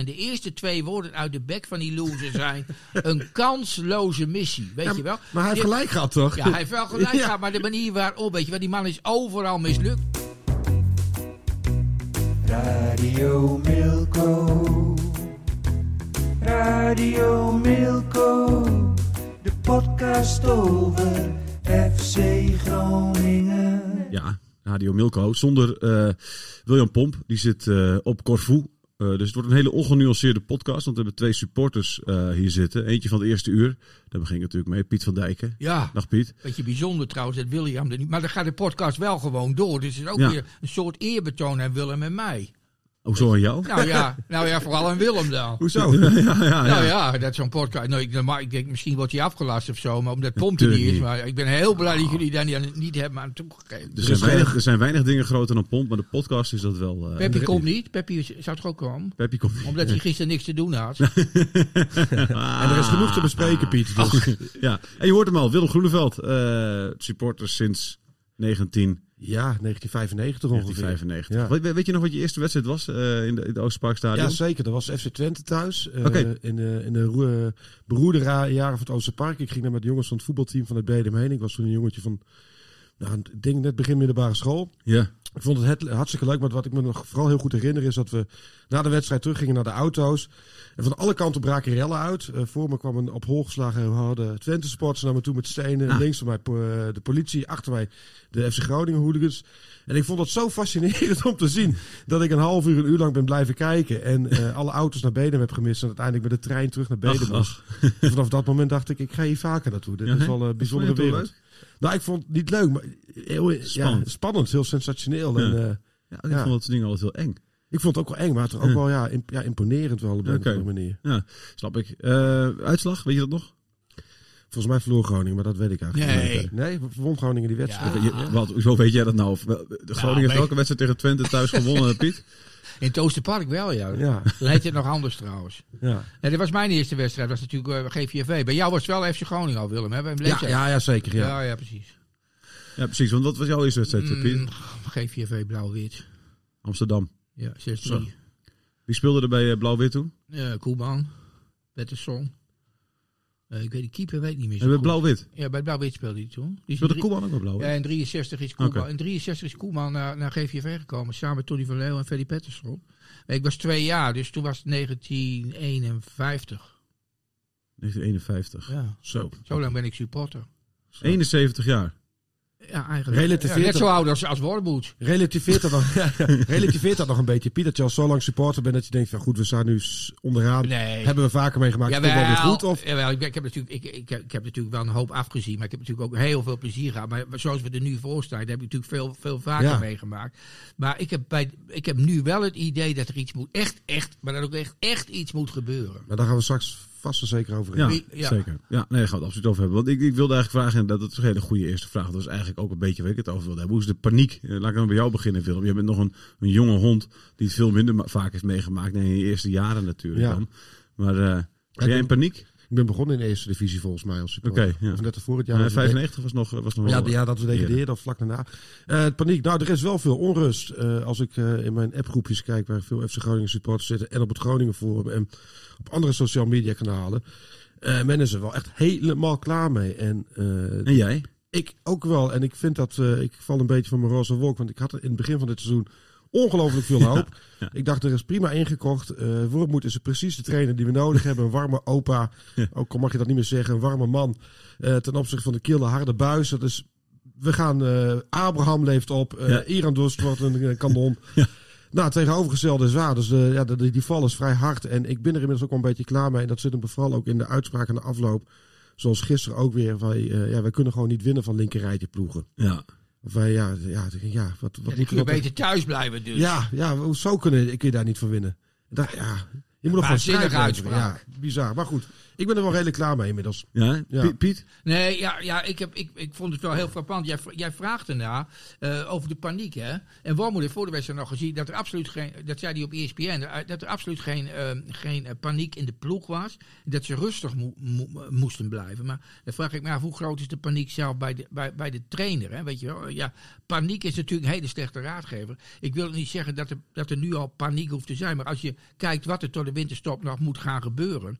En de eerste twee woorden uit de bek van die loser zijn... een kansloze missie, weet je wel? Maar hij heeft gelijk gehad, toch? Ja, hij heeft wel gelijk Ja. gehad, maar de manier waarop, weet je wel... die man is overal mislukt. Radio Milko. Radio Milko. De podcast over FC Groningen. Ja, Radio Milko. Zonder eh, William Pomp. Die zit eh, op Corfu. Eh, dus het wordt een hele ongenuanceerde podcast. Want we hebben twee supporters eh, hier zitten. Eentje van het eerste uur. Daar begin ik natuurlijk mee. Piet van Dijken. Ja, Dag Piet. beetje bijzonder trouwens dat William er niet... Maar dan gaat de podcast wel gewoon door. Dus het is ook Ja. weer een soort eerbetoon aan Willem en mij. Hoezo aan jou? Nou ja, nou ja vooral aan Willem dan. Hoezo? ja, ja, ja. Nou ja, dat is zo'n podcast. Nou, ik, maar ik denk, misschien wordt hij afgelast of zo, maar omdat Pomp er niet is. Maar ik ben heel blij dat jullie daar niet, niet hebben aan toegegeven. Er zijn, weinig, er zijn weinig dingen groter dan Pomp. Maar de podcast is dat wel... eh, Peppy komt niet. Peppy zou toch ook komen? Peppy komt niet. Omdat hij gisteren niks te doen had. En er is genoeg te bespreken, Piet. Dus. ja. En je hoort hem al. Willem Groeneveld. eh supporter sinds 19... Ja, 1995 ongeveer. 1995. Ja. Weet, weet je nog wat je eerste wedstrijd was eh, in de, in de Oosterparkstadion? Ja, zeker. Dat was FC Twente thuis. Oké. In de, in de roe- beroerde jaren van het Oosterpark. Ik ging daar met de jongens van het voetbalteam van het Bedem heen. Ik was toen een jongetje van, nou, ik denk net begin middelbare school. Ja. Ik vond het hartstikke leuk. Maar wat ik me nog vooral heel goed herinner is dat we na de wedstrijd teruggingen naar de auto's. En van alle kanten braken rellen uit. Eh, voor me kwam een op hol geslagen harde Twente sporters naar me toe met stenen. Links van mij eh, de politie. Achter mij de FC Groningen hooligans. En ik vond het zo fascinerend om te zien dat ik een half uur, een uur lang ben blijven kijken. En eh, alle auto's naar Bedem heb gemist. En uiteindelijk met de trein terug naar Bedem was. En vanaf dat moment dacht ik, ik ga hier vaker naartoe. Dit Ja, is wel een bijzondere wereld. Nou, ik vond het niet leuk, maar heel Spannend. Ja, spannend heel sensationeel. Ja. En, eh, Ja, ik Ja. vond dat soort dingen altijd heel eng. ik vond het ook wel eng, maar het was ook wel ja, imp- ja, imponerend wel op een andere manier. Ja, snap ik. Eh, uitslag, weet je dat nog? Volgens mij verloor Groningen, maar dat weet ik eigenlijk Nee. niet. Nee, won Groningen die wedstrijd. Ja. Je, wat, zo weet jij dat nou? De Groningen heeft nee. welke wedstrijd tegen Twente thuis gewonnen, Piet? In het Oosterpark wel, ja. Ja, Dan heet het nog anders trouwens. ja. Nee, dat was mijn eerste wedstrijd. Dat was natuurlijk eh, GVV. Bij jou was het wel FC Groningen al, Willem. Hè? Ja, ja, ja, zeker. Ja. ja, ja, precies. Ja, precies. Want wat was jouw eerste wedstrijd, Mm, Piet? GVV Blauw-Wit. Amsterdam. Ja, 6 Zo. Wie speelde er bij eh, Blauw-Wit toen? Ja, Koeman. Pettersson. Eh, ik weet de keeper weet niet meer zo En bij. Blauw-Wit. Ja, bij Blauw-Wit speelde hij toen. Die Speelde Koeman ook bij Blauw-Wit? Ja, in 63 is Koeman, in 63 is Koeman naar, naar GVV gekomen. Samen met Tony van Leeuwen en Ferdy Pettersson. Ik was twee jaar, dus toen was het 1951. 1951. Ja. Zo. Zo lang ben ik supporter. 71 jaar. Ja, eigenlijk. Relativeert Ja, net zo oud als, als Worboet. Relativeert, dat relativeert dat nog een beetje, Piet? Dat je al zo lang supporter bent dat je denkt van goed, we staan nu onderaan. Nee. Hebben we vaker meegemaakt, het komt wel weer goed? Of? jawel, ik, ik, heb natuurlijk, ik, ik, ik heb natuurlijk wel een hoop afgezien, maar ik heb natuurlijk ook heel veel plezier gehad. Maar zoals we er nu voor staan, heb ik natuurlijk veel, veel vaker Ja. meegemaakt. Maar ik heb, bij, ik heb nu wel het idee dat er iets moet, echt, echt, maar dat ook echt, echt iets moet gebeuren. Maar daar gaan we straks vast en zeker over. Ja, zeker. Ja, nee, daar gaan we het absoluut over hebben. Want ik, ik wilde eigenlijk vragen, en dat, dat is een hele goede eerste vraag. Dat was eigenlijk ook een beetje waar ik het over wilde hebben. Hoe is de paniek? Eh, Laat ik dan bij jou beginnen, Willem. Je bent nog een, een jonge hond die het veel minder vaak heeft meegemaakt. Nee, in je eerste jaren natuurlijk Ja. dan. Maar eh ben jij in paniek? Ik ben begonnen in de eerste divisie volgens mij als supporter. Oké, ja. Net voor het Ja, jaar. dat we de- 95 was nog, was nog Ja, ja, dat we eerder. degradeerden of vlak daarna. Eh, het paniek. Nou, er is wel veel onrust. eh, als ik eh, in mijn appgroepjes kijk waar veel FC Groningen supporters zitten. En op het Groningen Forum en op andere social media kanalen. eh men is er wel echt helemaal klaar mee. En, eh, En jij? ik ook wel. En ik vind dat, eh, ik val een beetje van mijn roze wolk. Want ik had in het begin van dit seizoen ongelooflijk veel hoop. ja. Ik dacht, er is prima ingekocht. eh Wormoed is precies de trainer die we nodig hebben. Een warme opa. Ook al mag je dat niet meer zeggen. Een warme man. eh, ten opzichte van de kille harde buis. Dat is, we gaan, eh, Abraham leeft op. Ja. Iran Dost wordt een kanon. Nou, tegenovergestelde is waar. Dus ja, die, die val is vrij hard. En ik ben er inmiddels ook wel een beetje klaar mee. En dat zit hem vooral ook in de uitspraak en de afloop. Zoals gisteren ook weer. Wij, ja, wij kunnen gewoon niet winnen van linkerrijtje ploegen. Ja. Of wij, ja, ja, ja wat, wat Ja, moet je thuis blijven dus. Ja, ja, hoezo kunnen, kun je daar niet van winnen? Dat, ja, je moet nog gewoon Waanzinnige strijd leveren. uitspraak. Ja, bizar. Maar goed, Ik ben er wel redelijk klaar mee inmiddels. Ja. Piet-? Nee, ja, ja ik, heb, ik, ik vond het wel heel frappant. Jij, jij vraagt erna eh, over de paniek, hè? En Wormoed heeft voor de wedstrijd nog gezien dat er absoluut geen, dat zei hij op ESPN, er- dat er absoluut geen, eh, geen eh, paniek in de ploeg was. Dat ze rustig mo- mo- moesten blijven. Maar dan vraag ik me af, hoe groot is de paniek zelf bij de, bij, bij de trainer, hè? Weet je wel? Ja, paniek is natuurlijk een hele slechte raadgever. Ik wil niet zeggen dat er, dat er nu al paniek hoeft te zijn, maar als je kijkt wat er tot de winterstop nog moet gaan gebeuren.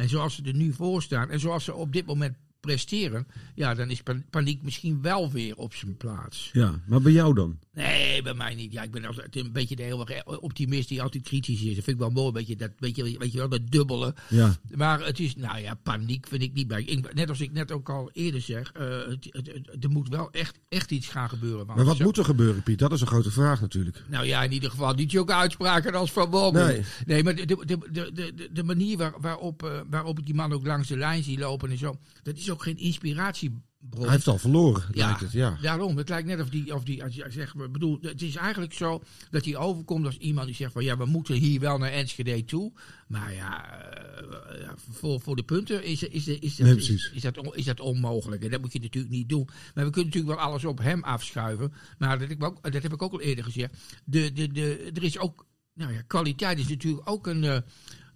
En zoals ze er nu voor staan en zoals ze op dit moment presteren, ja, dan is pa- paniek misschien wel weer op zijn plaats. Ja, maar bij jou dan? Nee, bij mij niet. Ja, ik ben altijd een beetje de eeuwige optimist die altijd kritisch is. Dat vind ik wel mooi, een beetje dat, weet je, weet je wel, dat dubbele. Ja. Maar het is, nou ja, paniek vind ik niet bij. Ik, net als ik net ook al eerder zeg, eh, het, het- het- er moet wel echt, echt iets gaan gebeuren. Maar wat zo- moet er gebeuren, Piet? Dat is een grote vraag natuurlijk. nou ja, in ieder geval niet zulke uitspraken als Van Bommel. Nee. Nee. maar de, de, de, de, manier waar, waarop, eh, waarop ik die man ook langs de lijn zie lopen en zo, dat is ook geen inspiratiebron. Hij heeft al verloren, lijkt het. Ja. Daarom, het lijkt net of die, of die als je zegt, bedoel, het is eigenlijk zo dat hij overkomt als iemand die zegt van ja, we moeten hier wel naar Enschede toe. Maar ja, eh, ja, voor, voor de punten is, is, is, is, dat, Nee, is, is, dat, on- is dat onmogelijk. En dat moet je natuurlijk niet doen. Maar we kunnen natuurlijk wel alles op hem afschuiven. Maar dat heb ik ook, dat heb ik ook al eerder gezegd. De, de, de, er is ook, nou ja, kwaliteit is natuurlijk ook een.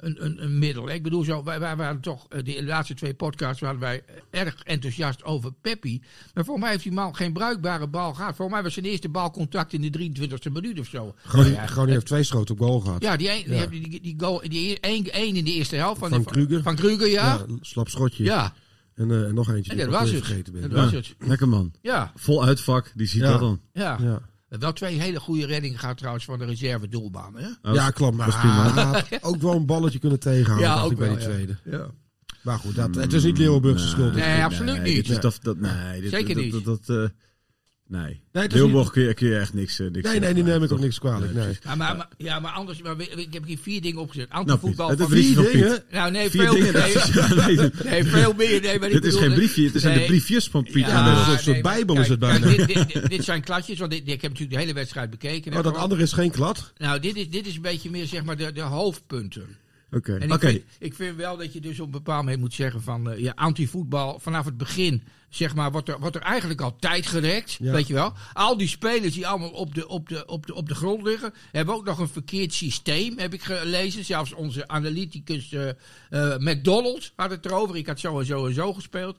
Een, een, een middel. Ik bedoel, zo, wij, wij waren toch, eh, de laatste twee podcasts waren wij erg enthousiast over Peppi. Maar voor mij heeft die man geen bruikbare bal gehad. Voor mij was zijn eerste balcontact in de 23e minuut of zo. Groningen, Ja, Groningen heeft twee schoten op goal gehad. ja, die, een, die, Ja. die, die goal, die e- één, één in de eerste helft van, Van Kruger. Van Kruger, ja. Ja, slap schotje. Ja, En, eh, en nog eentje en die ik was het. vergeten ben. Dat Ja. was het. Lekker man. Ja, Vol uitvak, die ziet Ja. dat dan. ja. Wel twee hele goede reddingen gehad trouwens van de reserve doelman. Hè? Oh, ja, klopt. Maar dat is prima. hij had ook wel een balletje kunnen tegenhouden Ja, dacht ook ik bij wel, die ja. tweede. Ja. Maar goed, dat, het is niet Leeuwenburgse schuld. Nee, absoluut nee, niet. Dit is dat, dat, nee, dit, Zeker dat, niet. Dat, dat, eh, nee. Nee, Leeuwborg niet- kun je, kun je echt niks, eh, niks Nee, nee, die zeggen. neem ik ook toch? niks kwalijk. Nee. Ja, maar, maar- ja, maar anders, maar ik heb hier vier dingen opgezet. Nou, Antivoetbal briefje van Vier Piet. dingen? Nou, nee, Vier veel dingen. meer. nee, dit- Nee, veel meer. Nee, maar Dit is geen briefje, het zijn de nee. briefjes van Piet. Ja, dat is een soort nee, maar bijbel kijk, is het bijna. dit, dit, dit, dit zijn kladjes, want dit, ik heb natuurlijk de hele wedstrijd bekeken. Oh, dat andere is geen klad. Nou, dit is, dit is een beetje meer zeg maar de, de hoofdpunten. Oké, En oké. ik, vind, ik vind wel dat je dus op een bepaald moment moet zeggen van eh, ja, antivoetbal vanaf het begin. Zeg maar, wordt er, wordt er eigenlijk al tijd gerekt. Ja. Weet je wel? Al die spelers die allemaal op de, op, de, op, de, op de grond liggen. Hebben ook nog een verkeerd systeem, heb ik gelezen. Zelfs onze analyticus eh eh, McDonald had het erover. Ik had zo en zo en zo gespeeld.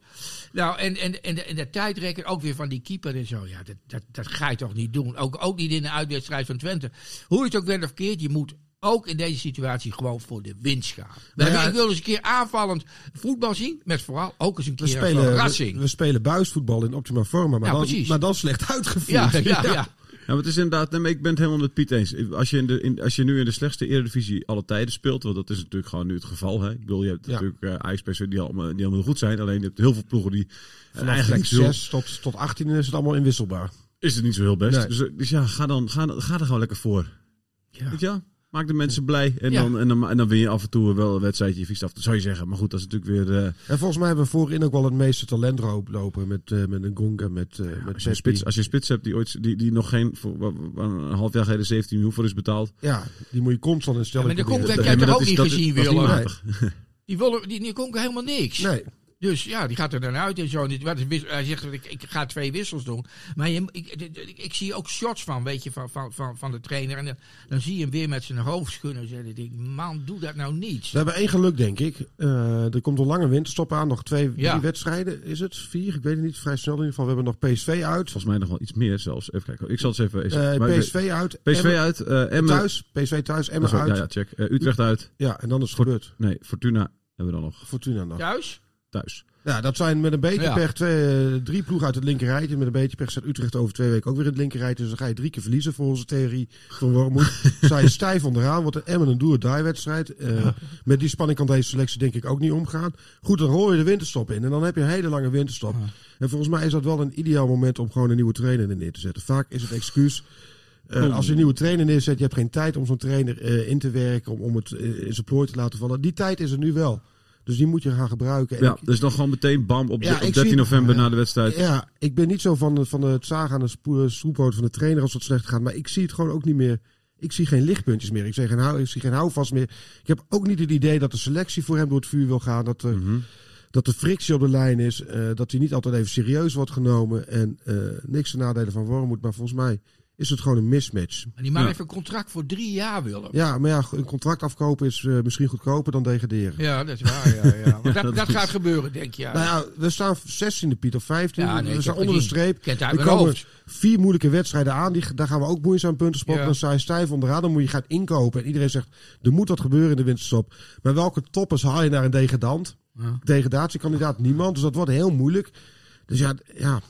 Nou, en, en, en, de, en de tijdrekker ook weer van die keeper en zo. Ja, dat, dat, dat ga je toch niet doen. Ook, ook niet in de uitwedstrijd van Twente. Hoe je het ook bent of verkeerd, je moet ook in deze situatie gewoon voor de winst gaan. Nou ja, ik wil eens een keer aanvallend voetbal zien. Met vooral ook eens een keer spelen, verrassing. we spelen buisvoetbal in optima forma, maar, Ja, dan, maar dan slecht uitgevoerd. ja, ja, ja. Ja, maar het is inderdaad, nee, ik ben het helemaal met Piet eens. Als je, in de, in, als je nu in de slechtste eredivisie alle tijden speelt, want dat is natuurlijk gewoon nu het geval. Hè? Ik bedoel, je hebt Ja. natuurlijk uh, die allemaal, die allemaal goed zijn. Alleen je hebt heel veel ploegen die eh, Vanaf eigenlijk plek zo, 6 tot, tot 18 is het allemaal inwisselbaar. is het niet zo heel best. Nee. Dus, eh, dus ja, ga, dan, ga, ga er gewoon lekker voor. Ja. Weet je Maak de mensen blij en, Ja. dan, en, dan, en dan win je af en toe wel een wedstrijdje vies af. Dat zou je zeggen. Maar goed, dat is natuurlijk weer... eh, En volgens mij hebben we voorin ook wel het meeste talent erop lopen. Met, eh met een Gonga, met, eh met als, je spits, als je spits hebt die, ooit, die, die nog geen... Voor, een half jaar geleden 17 miljoen voor is betaald. Ja, die moet je constant in Ja, maar de te heb jij toch dat ook niet gezien, Willem? Die, willen, die, die helemaal niks. Nee, Dus ja, die gaat er dan uit en zo. Hij zegt, ik, ik ga twee wissels doen. Maar je, ik, ik, ik, ik zie ook shots van, weet je, van, van, van, van de trainer. En dan, dan zie je hem weer met zijn hoofd schudden. En dan denk ik, man, doe dat nou niet. we hebben één geluk, denk ik. Eh, er komt een lange winterstop aan. Nog twee Ja. drie wedstrijden, is het? Vier? Ik weet het niet. Vrij snel in ieder geval. We hebben nog PSV uit. Volgens mij nog wel iets meer zelfs. Even kijken. Ik zal het eens even... Eh, ik PSV uit. PSV uit. eh Emmen. thuis. PSV thuis. Emmen uit. ja, ja, check. Utrecht uit. Ja, en dan is het gebeurd. Nee, Fortuna hebben we dan nog. Fortuna nog. Thuis? Thuis. Ja, dat zijn met een beetje Ja. pech twee, eh, drie ploegen uit het linkerrijtje. Met een beetje pech staat Utrecht over twee weken ook weer in het linkerrijtje. Dus dan ga je drie keer verliezen volgens de theorie van Wormoed. Sta je stijf onderaan, wordt een Emmen een do-or-die wedstrijd. Eh, Met die spanning kan deze selectie denk ik ook niet omgaan. Goed, dan rol je de winterstop in en dan heb je een hele lange winterstop. En volgens mij is dat wel een ideaal moment om gewoon een nieuwe trainer er neer te zetten. Vaak is het excuus... eh, als je een nieuwe trainer neerzet, je hebt geen tijd om zo'n trainer in te werken, om, om het in zijn plooi te laten vallen. Die tijd is er nu wel. Dus die moet je gaan gebruiken. En Ja, ik- dus dan gewoon meteen bam op, de- Ja, op ik 13 zie- november ja. na de wedstrijd. Ja, ik ben niet zo van, van het zagen aan de van de trainer als het slecht gaat. Maar ik zie het gewoon ook niet meer. ik zie geen lichtpuntjes meer. Ik, zie geen, hou, ik zie geen houvast meer. Ik heb ook niet het idee dat de selectie voor hem door het vuur wil gaan. Dat, er, Mhm. dat de frictie op de lijn is. eh, dat hij niet altijd even serieus wordt genomen. En eh, niks ten nadele van Wormoed. Maar volgens mij is het gewoon een mismatch. En die man Ja. heeft een contract voor drie jaar, Willem. Ja, maar ja, een contract afkopen is eh, misschien goedkoper dan degraderen. Ja, dat is waar. Ja, ja. Maar dat, dat gaat gebeuren, denk je. Nou ja, we staan 16e Piet of 15e. Ja, nee, we staan onder de streep. Er komen vier moeilijke wedstrijden aan. Die, daar gaan we ook moeizaam punten spotten. Dan sta je stijf onderaan. Dan moet je gaan inkopen. En iedereen zegt, er moet wat gebeuren in de winterstop. Maar welke toppers haal je naar een degradant? Ja. Degradatiekandidaat niemand. Dus dat wordt heel moeilijk. Dus ja, ja.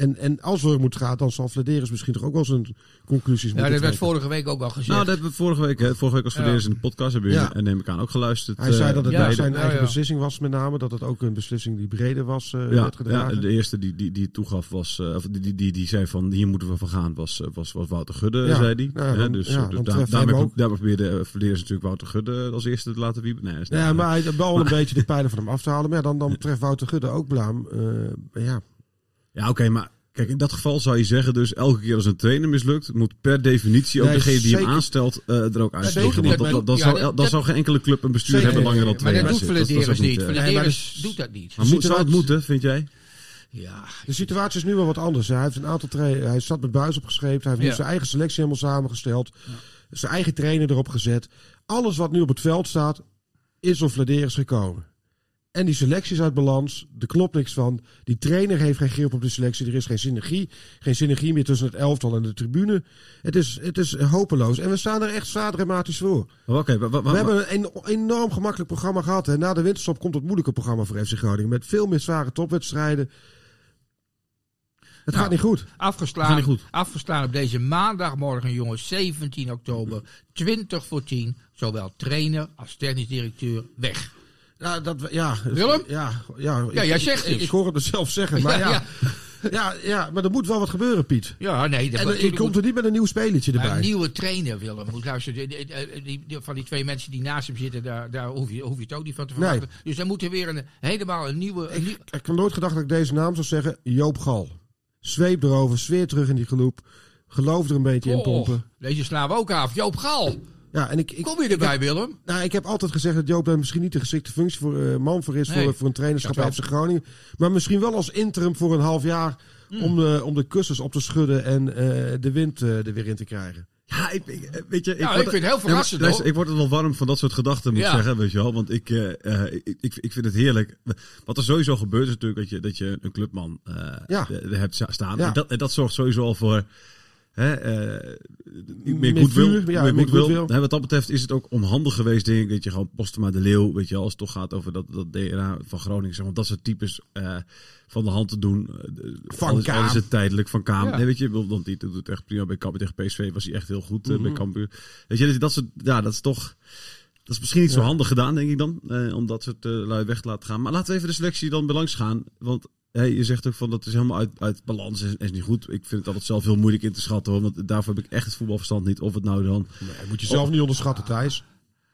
En, en als we moet gaan, dan zal Flederis misschien toch ook wel zijn conclusies Ja, moeten dat werd vorige week ook al gezegd. Nou, dat hebben we vorige week, hè, vorige week als Ja. verdedigers in de podcast hebben jullie, Ja. en neem ik aan, ook geluisterd. Hij zei eh, dat het ja, zijn ja, eigen ja. beslissing was met name. Dat het ook een beslissing die breder was eh Ja, werd ja, gedragen. de eerste die, die, die toegaf was, eh, of die, die, die, die zei van hier moeten we van gaan, was, eh, was, was Wouter Gudde, Ja, zei ja, dan- dus ja, eh, dan dus daar, daarmee, ook. daarmee probeerde natuurlijk Wouter Gudde als eerste te laten wiepen. Nee, Ja, maar hij wel een beetje de pijlen van hem af te halen. Maar ja, dan, dan treft Wouter Gudde ook blaam. Eh, ja. Ja, oké, maar kijk, in dat geval zou je zeggen dus elke keer als een trainer mislukt, moet per definitie ook Nee, degene die hem aanstelt eh, er ook uitsteken. zeker Want dat, dat, dat Ja, zou, dat- dan dat- zou geen enkele club een bestuur Zeker. hebben langer dan maar twee dat jaar doet zitten. Dat is- dat is Flederis ook niet. eh, maar dus- doet dat niet. Maar moet, zou het moeten, vind jij? Ja, De situatie is nu wel wat anders. Hij heeft een aantal tra- Hij zat met buis opgeschreven. Hij heeft Ja. zijn eigen selectie helemaal samengesteld. Zijn eigen trainer erop gezet. Alles wat nu op het veld staat, is door Vladeris gekomen. En die selectie is uit balans. Er klopt niks van. Die trainer heeft geen grip op de selectie. Er is geen synergie. Geen synergie meer tussen het elftal en de tribune. Het is, het is hopeloos. En we staan er echt zwaar dramatisch voor. Oké, We hebben een en- enorm gemakkelijk programma gehad. En na de winterstop komt het moeilijke programma voor FC Groningen. Met veel meer zware topwedstrijden. Het Nou, gaat niet goed. Gaat afgeslaan, niet goed. afgeslaan op deze maandagmorgen, jongens, 17 oktober, 20 voor 10. Zowel trainer als technisch directeur weg. Ja, dat, ja, Willem? Ja, ja, Ja, ik- jij zegt ik, het. ik hoor het mezelf zeggen. Maar ja, Ja, ja. Ja, maar er moet wel wat gebeuren, Piet. Ja, nee. Dat En natuurlijk je komt er niet met een nieuw spelletje erbij. een nieuwe trainer, Willem. Moet luisteren, die, die- die- die- van die twee mensen die naast hem zitten, daar, daar hoef, je, hoef je het ook niet van te Nee. verwachten. Dus dan moet er weer een, helemaal een nieuwe... Een nieuw- Ik heb nooit gedacht dat ik deze naam zou zeggen. Joop Gal. Zweep erover, sfeer terug in die geloop. Geloof er een beetje in Oh, pompen. deze slaan we ook af. Joop Gal. Ja, en ik, ik, Kom je erbij, Willem? Nou, ik heb altijd gezegd dat Joop daar misschien niet de geschikte functie voor eh, man voor is Nee, voor, voor een trainerschap bij. FC Groningen. Maar misschien wel als interim voor een half jaar Hmm. om, de, om de kussens op te schudden en eh, de wind eh, er weer in te krijgen. Ja, ik, ik- weet je, ik, Ja, word- ik vind het heel verrassend, Ja, maar luister, hoor. Ik word er wel warm van dat soort gedachten, moet ik Ja. zeggen, weet je wel. Want ik, eh, eh, ik, ik, ik vind het heerlijk. Wat er sowieso gebeurt is natuurlijk dat je, dat je een clubman eh, Ja. er hebt sta- staan. Ja. En, dat, en dat zorgt sowieso al voor... Hè, eh, meer ja, goodwill. goodwill. Hè, wat dat betreft is het ook onhandig geweest, denk ik, dat je gewoon Postema de Leeuw, weet je, als het toch gaat over dat, dat DNA van Groningen, zeg maar, dat soort types eh, van de hand te doen. Eh, Van al is- Kaam. het tijdelijk van Kaam. Ja. Nee, weet je, want die doet echt prima bij Cambuur tegen PSV was hij echt heel goed eh, Mhm. bij Cambuur. Weet je, dat soort, ja, dat is toch. Dat is misschien niet zo handig gedaan, denk ik dan. eh, om dat soort lui weg te laten gaan. Maar laten we even de selectie dan belangs gaan. Want je zegt ook van dat is helemaal uit, uit balans en is niet goed. Ik vind het altijd zelf heel moeilijk in te schatten hoor. Want daarvoor heb ik echt het voetbalverstand niet. Of het nou dan. Nee, moet je zelf niet onderschatten, Thijs.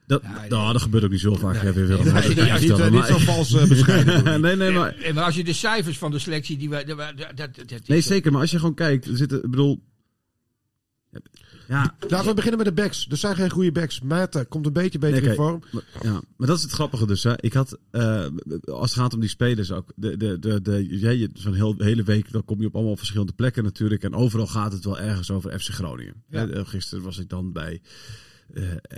Dat, nee. nou, dat gebeurt ook niet zo vaak. Nee. Nee, Dat nee, niet, eh, niet maar- zo vals bescheiden. doen. nee, nee, maar. En maar als je de cijfers van de selectie die we... Dat, dat, dat, dat- Nee, zeker. Maar als je gewoon kijkt, er zitten, ik bedoel. Ja, Laten we beginnen met de backs. Er zijn geen goede backs. Mata komt een beetje beter Nee, in vorm. Maar- Ja, maar dat is het grappige dus. Hè. Ik had, eh, als het gaat om die spelers ook, de, de, de, de, zo'n heel, hele week, dan kom je op allemaal verschillende plekken natuurlijk. En overal gaat het wel ergens over FC Groningen. Ja. Eh, gisteren was ik dan bij eh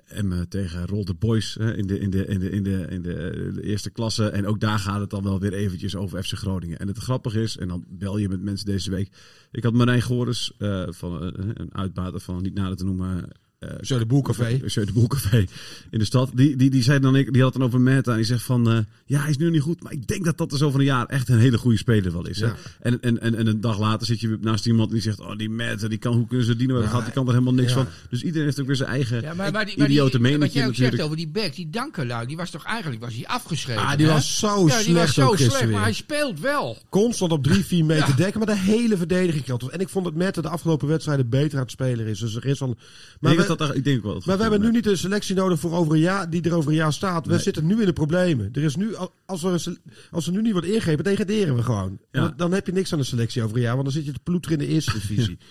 Emmen tegen Rolde Boys in, de, in, de, in, de, in, de, in de, de eerste klasse. En ook daar gaat het dan wel weer eventjes over FC Groningen. En het grappige is, en dan bel je met mensen deze week. Ik had Marijn Goris, eh, van eh, een uitbater van niet nader te noemen. Eh, Zo de boelcafé. Jeu de Boelcafé in de stad. Die, die, die zei dan, ik, die had het dan over Meta. En die zegt van, eh, ja, hij is nu niet goed. Maar ik denk dat dat er zo van een jaar echt een hele goede speler wel is. Hè? En, en, en, en een dag later zit je naast iemand die zegt, oh, die Meta, die kan, hoe kunnen ze die nou Ja, gehad? Die kan er helemaal niks ja. van. Dus iedereen heeft ook weer zijn eigen Ja, maar, maar die, maar die, idiote mening wat jij ook natuurlijk. zegt over die back, die Dankelui, die was toch eigenlijk was hij afgeschreven? Ah, die hè? was zo ja, die was slecht zo slecht, weer. maar hij speelt wel. Constant op drie, vier meter Ja. dekken. Maar de hele verdediging geldt. En ik vond dat Mette de afgelopen wedstrijden beter aan het spelen is. Dus er is al... Maar, dat ik denk wel. maar we hebben nu niet een selectie nodig voor over een jaar, die er over een jaar staat. We Nee. zitten nu in de problemen. Er is nu, als, we als we nu niet wat ingrepen, degraderen we gewoon. Ja. Dan, dan heb je niks aan de selectie over een jaar. Want dan zit je te ploeteren in de eerste divisie.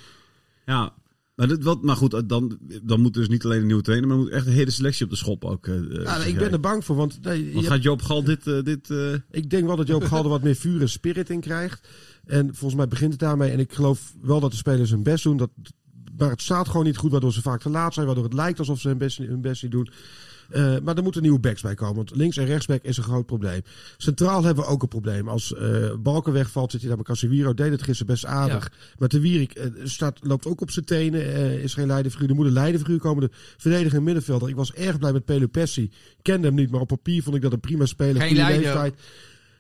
Ja, Maar, dat, wat, maar goed, dan, dan moet dus niet alleen een nieuwe trainer, maar moet echt een hele selectie op de schop ook. eh, Ja, zeg ik ben er bang voor, want nee, Want gaat Joop Gal dit... eh, dit eh, ik denk wel dat Joop Galder wat meer vuur en spirit in krijgt. En volgens mij begint het daarmee. En ik geloof wel dat de spelers hun best doen. Dat, maar het staat gewoon niet goed, waardoor ze vaak te laat zijn. Waardoor het lijkt alsof ze hun best, hun best niet doen. Eh, maar er moeten nieuwe backs bij komen. Want links- en rechtsback is een groot probleem. Centraal hebben we ook een probleem. Als eh Balken wegvalt, zit hij daar met Casemiro. Deed het gisteren best aardig. Maar de Wierik eh, staat, loopt ook op zijn tenen. is geen leidenfiguur. Er moet een leidenfiguur komen. De verdediger en middenvelder. Ik was erg blij met Pelupessi. Kende hem niet, maar op papier vond ik dat een prima speler. Geen goede leeftijd.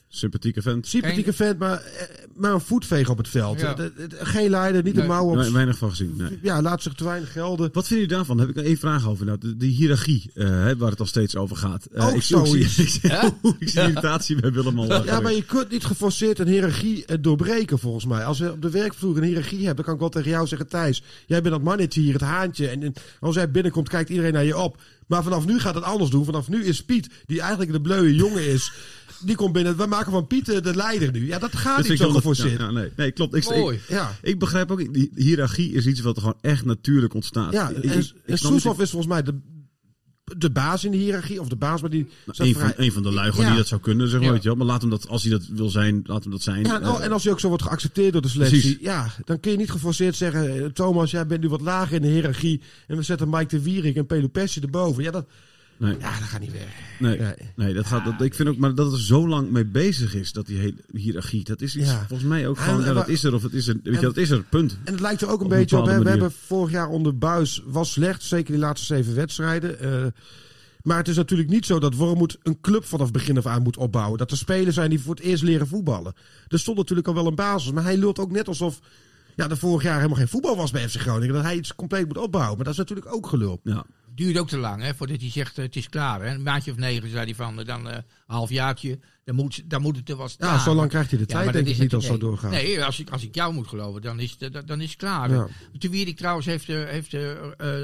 Sympathieke vent. Sympathieke vent, maar, eh, maar een voetveeg op het veld. Ja. Eh, eh, Geen leider, niet de mouwen op. We- Weinig van gezien. Nee. Ja, laat zich te weinig gelden. Wat vind je daarvan? Heb ik nog één vraag over. Nou, de, de hiërarchie, eh, hè, waar het al steeds over gaat. Eh, Ook ik, zie- ik zie, ik zie, irritatie bij Willem al. Ja, maar je kunt niet geforceerd een hiërarchie doorbreken, volgens mij. Als we op de werkvloer een hiërarchie hebben, dan kan ik wel tegen jou zeggen: Thijs, jij bent dat mannetje hier, het haantje. En, en als jij binnenkomt, kijkt iedereen naar je op. Maar vanaf nu gaat het anders doen. Vanaf nu is Piet, die eigenlijk de bleuwe jongen is, die komt binnen. We maken van Piet eh, de leider nu. Ja, dat gaat Dat niet zo. Ja, ja, nee. nee, klopt. Ik, Mooi. Ik, Ja. ik begrijp ook, die hiërarchie is iets wat er gewoon echt natuurlijk ontstaat. Ja, Ik- en, en Soeslof is volgens mij de, de baas in de hiërarchie. Of de baas, maar die... staat een van, een van de lui gewoon Ja. die dat zou kunnen, zeg maar. Ja. Weet je wel. Maar laat hem dat, als hij dat wil zijn, laat hem dat zijn. Ja, en, Eh, en als hij ook zo wordt geaccepteerd door de selectie, Precies. ja, dan kun je niet geforceerd zeggen: eh, Thomas, jij bent nu wat lager in de hiërarchie. En we zetten Mike de Wierik en Pelupessi erboven. Ja, dat, nee, ja, dat gaat niet weg. nee, Nee. nee, dat gaat, dat, ik vind ook, maar dat het er zo lang mee bezig is, dat die hele hiërarchie, dat is iets, Ja. volgens mij ook En- gewoon, ja, en dat wa- is er, of het is er, weet je, dat is er, punt. En het lijkt er ook een Op beetje op. Hè. We hebben vorig jaar onder Buis was slecht, zeker die laatste zeven wedstrijden. Eh, maar het is natuurlijk niet zo dat Wormoed een club vanaf begin af aan moet opbouwen. Dat er spelers zijn die voor het eerst leren voetballen. Er stond natuurlijk al wel een basis, maar hij lult ook net alsof ja, er vorig jaar helemaal geen voetbal was bij FC Groningen. Dat hij iets compleet moet opbouwen. Maar dat is natuurlijk ook gelul. Ja. Duurt ook te lang, hè, voordat hij zegt eh, het is klaar. Hè. Een maandje of negen zei hij van, eh, dan eh, een halfjaartje, dan moet, dan moet het er wel staan. Ja, zo lang krijgt hij de tijd, maar denk dat ik is niet, als het zo doorgaat. Nee, als ik, als ik jou moet geloven, dan is het, dan- is het klaar. Ja. Toen Wierik trouwens heeft, eh, heeft eh, eh,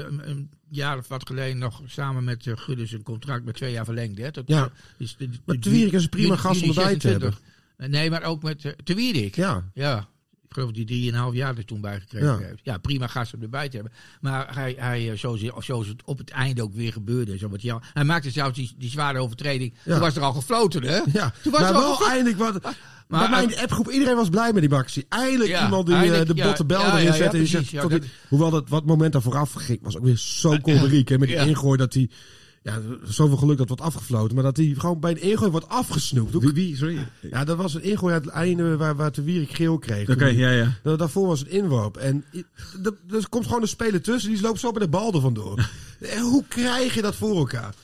een, jaar of wat geleden nog samen met Guddes een contract met twee jaar verlengd. Hè. Dat, Ja. eh, is de, de- Maar Wierik is een prima gast om erbij te 26. Eh, Nee, maar ook met Te Wierik. Ja, Ja, geloof hij drieënhalf jaar er toen bij gekregen Ja. heeft. Ja, prima gast om erbij te hebben. Maar hij, hij eh, zoals, zoals het op het einde ook weer gebeurde. Zo wat jou, hij maakte zelfs die, die zware overtreding. Ja. Toen was er al gefloten, hè? ja. Toen was maar er al wel eindelijk wat... Maar- mijn appgroep, iedereen was blij met die actie. Eindelijk Ja, iemand die eh, eindelijk, de botte bel erin ja, zet. ja, en die precies, zegt, ja, tot dat- die- hoewel dat wat moment daar vooraf ging, was ook weer zo kolderiek. hè, met die ingooi dat hij... Ja, zoveel geluk dat wordt afgefloten. Maar dat hij gewoon bij een ingooi wordt afgesnoept. Wie, wie, sorry? Ja, dat was een ingooi aan het einde waar, waar de Wierik geel kreeg. Oké, ja, ja. Da- Daarvoor was het inworp. En er komt gewoon een speler tussen. Die loopt zo bij de bal er vandoor. Eh, Hoe krijg je dat voor elkaar?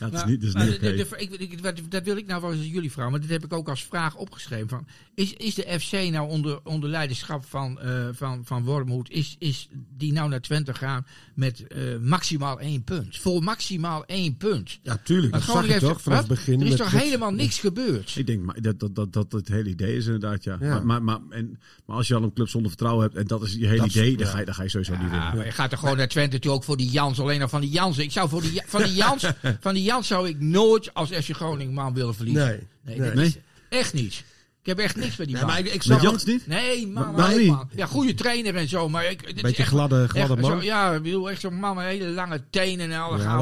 Ja, het is Nou, niet, de- oké. de- de- ik- ik- wat- Dat wil ik nou wel eens aan jullie vragen, maar dit heb ik ook als vraag opgeschreven. Van, is, is de FC nou onder, onder leiderschap van, eh van, van Wormoed, is, is die nou naar Twente gaan met eh, maximaal één punt? Voor maximaal één punt. Ja, tuurlijk. Dat zag je toch vanaf het begin. Er is met- toch helemaal niks gebeurd? Ik denk maar dat, dat, dat, dat het hele idee is inderdaad, ja. Ja. Maar, maar, maar, en, maar als je al een club zonder vertrouwen hebt en dat is je hele Dat is- idee, dan, ja. ga je, dan ga je sowieso niet winnen. je gaat er gewoon naar Twente toe, ook voor die Jans. Alleen al van die Jans. Ik zou voor die, van die Jans, van die Jans zou ik nooit als FC Groningen man willen verliezen. Nee. echt niet. Ik heb echt niks met die Nee, man. maar ik, ik Met snap Jans niet? Nee, man. nee, niet? man. Ja, goede trainer en zo, maar ik... dit Beetje echt- gladde, gladde echt man. Zo, ja, ik bedoel, echt zo'n man met hele lange tenen en alle Ja,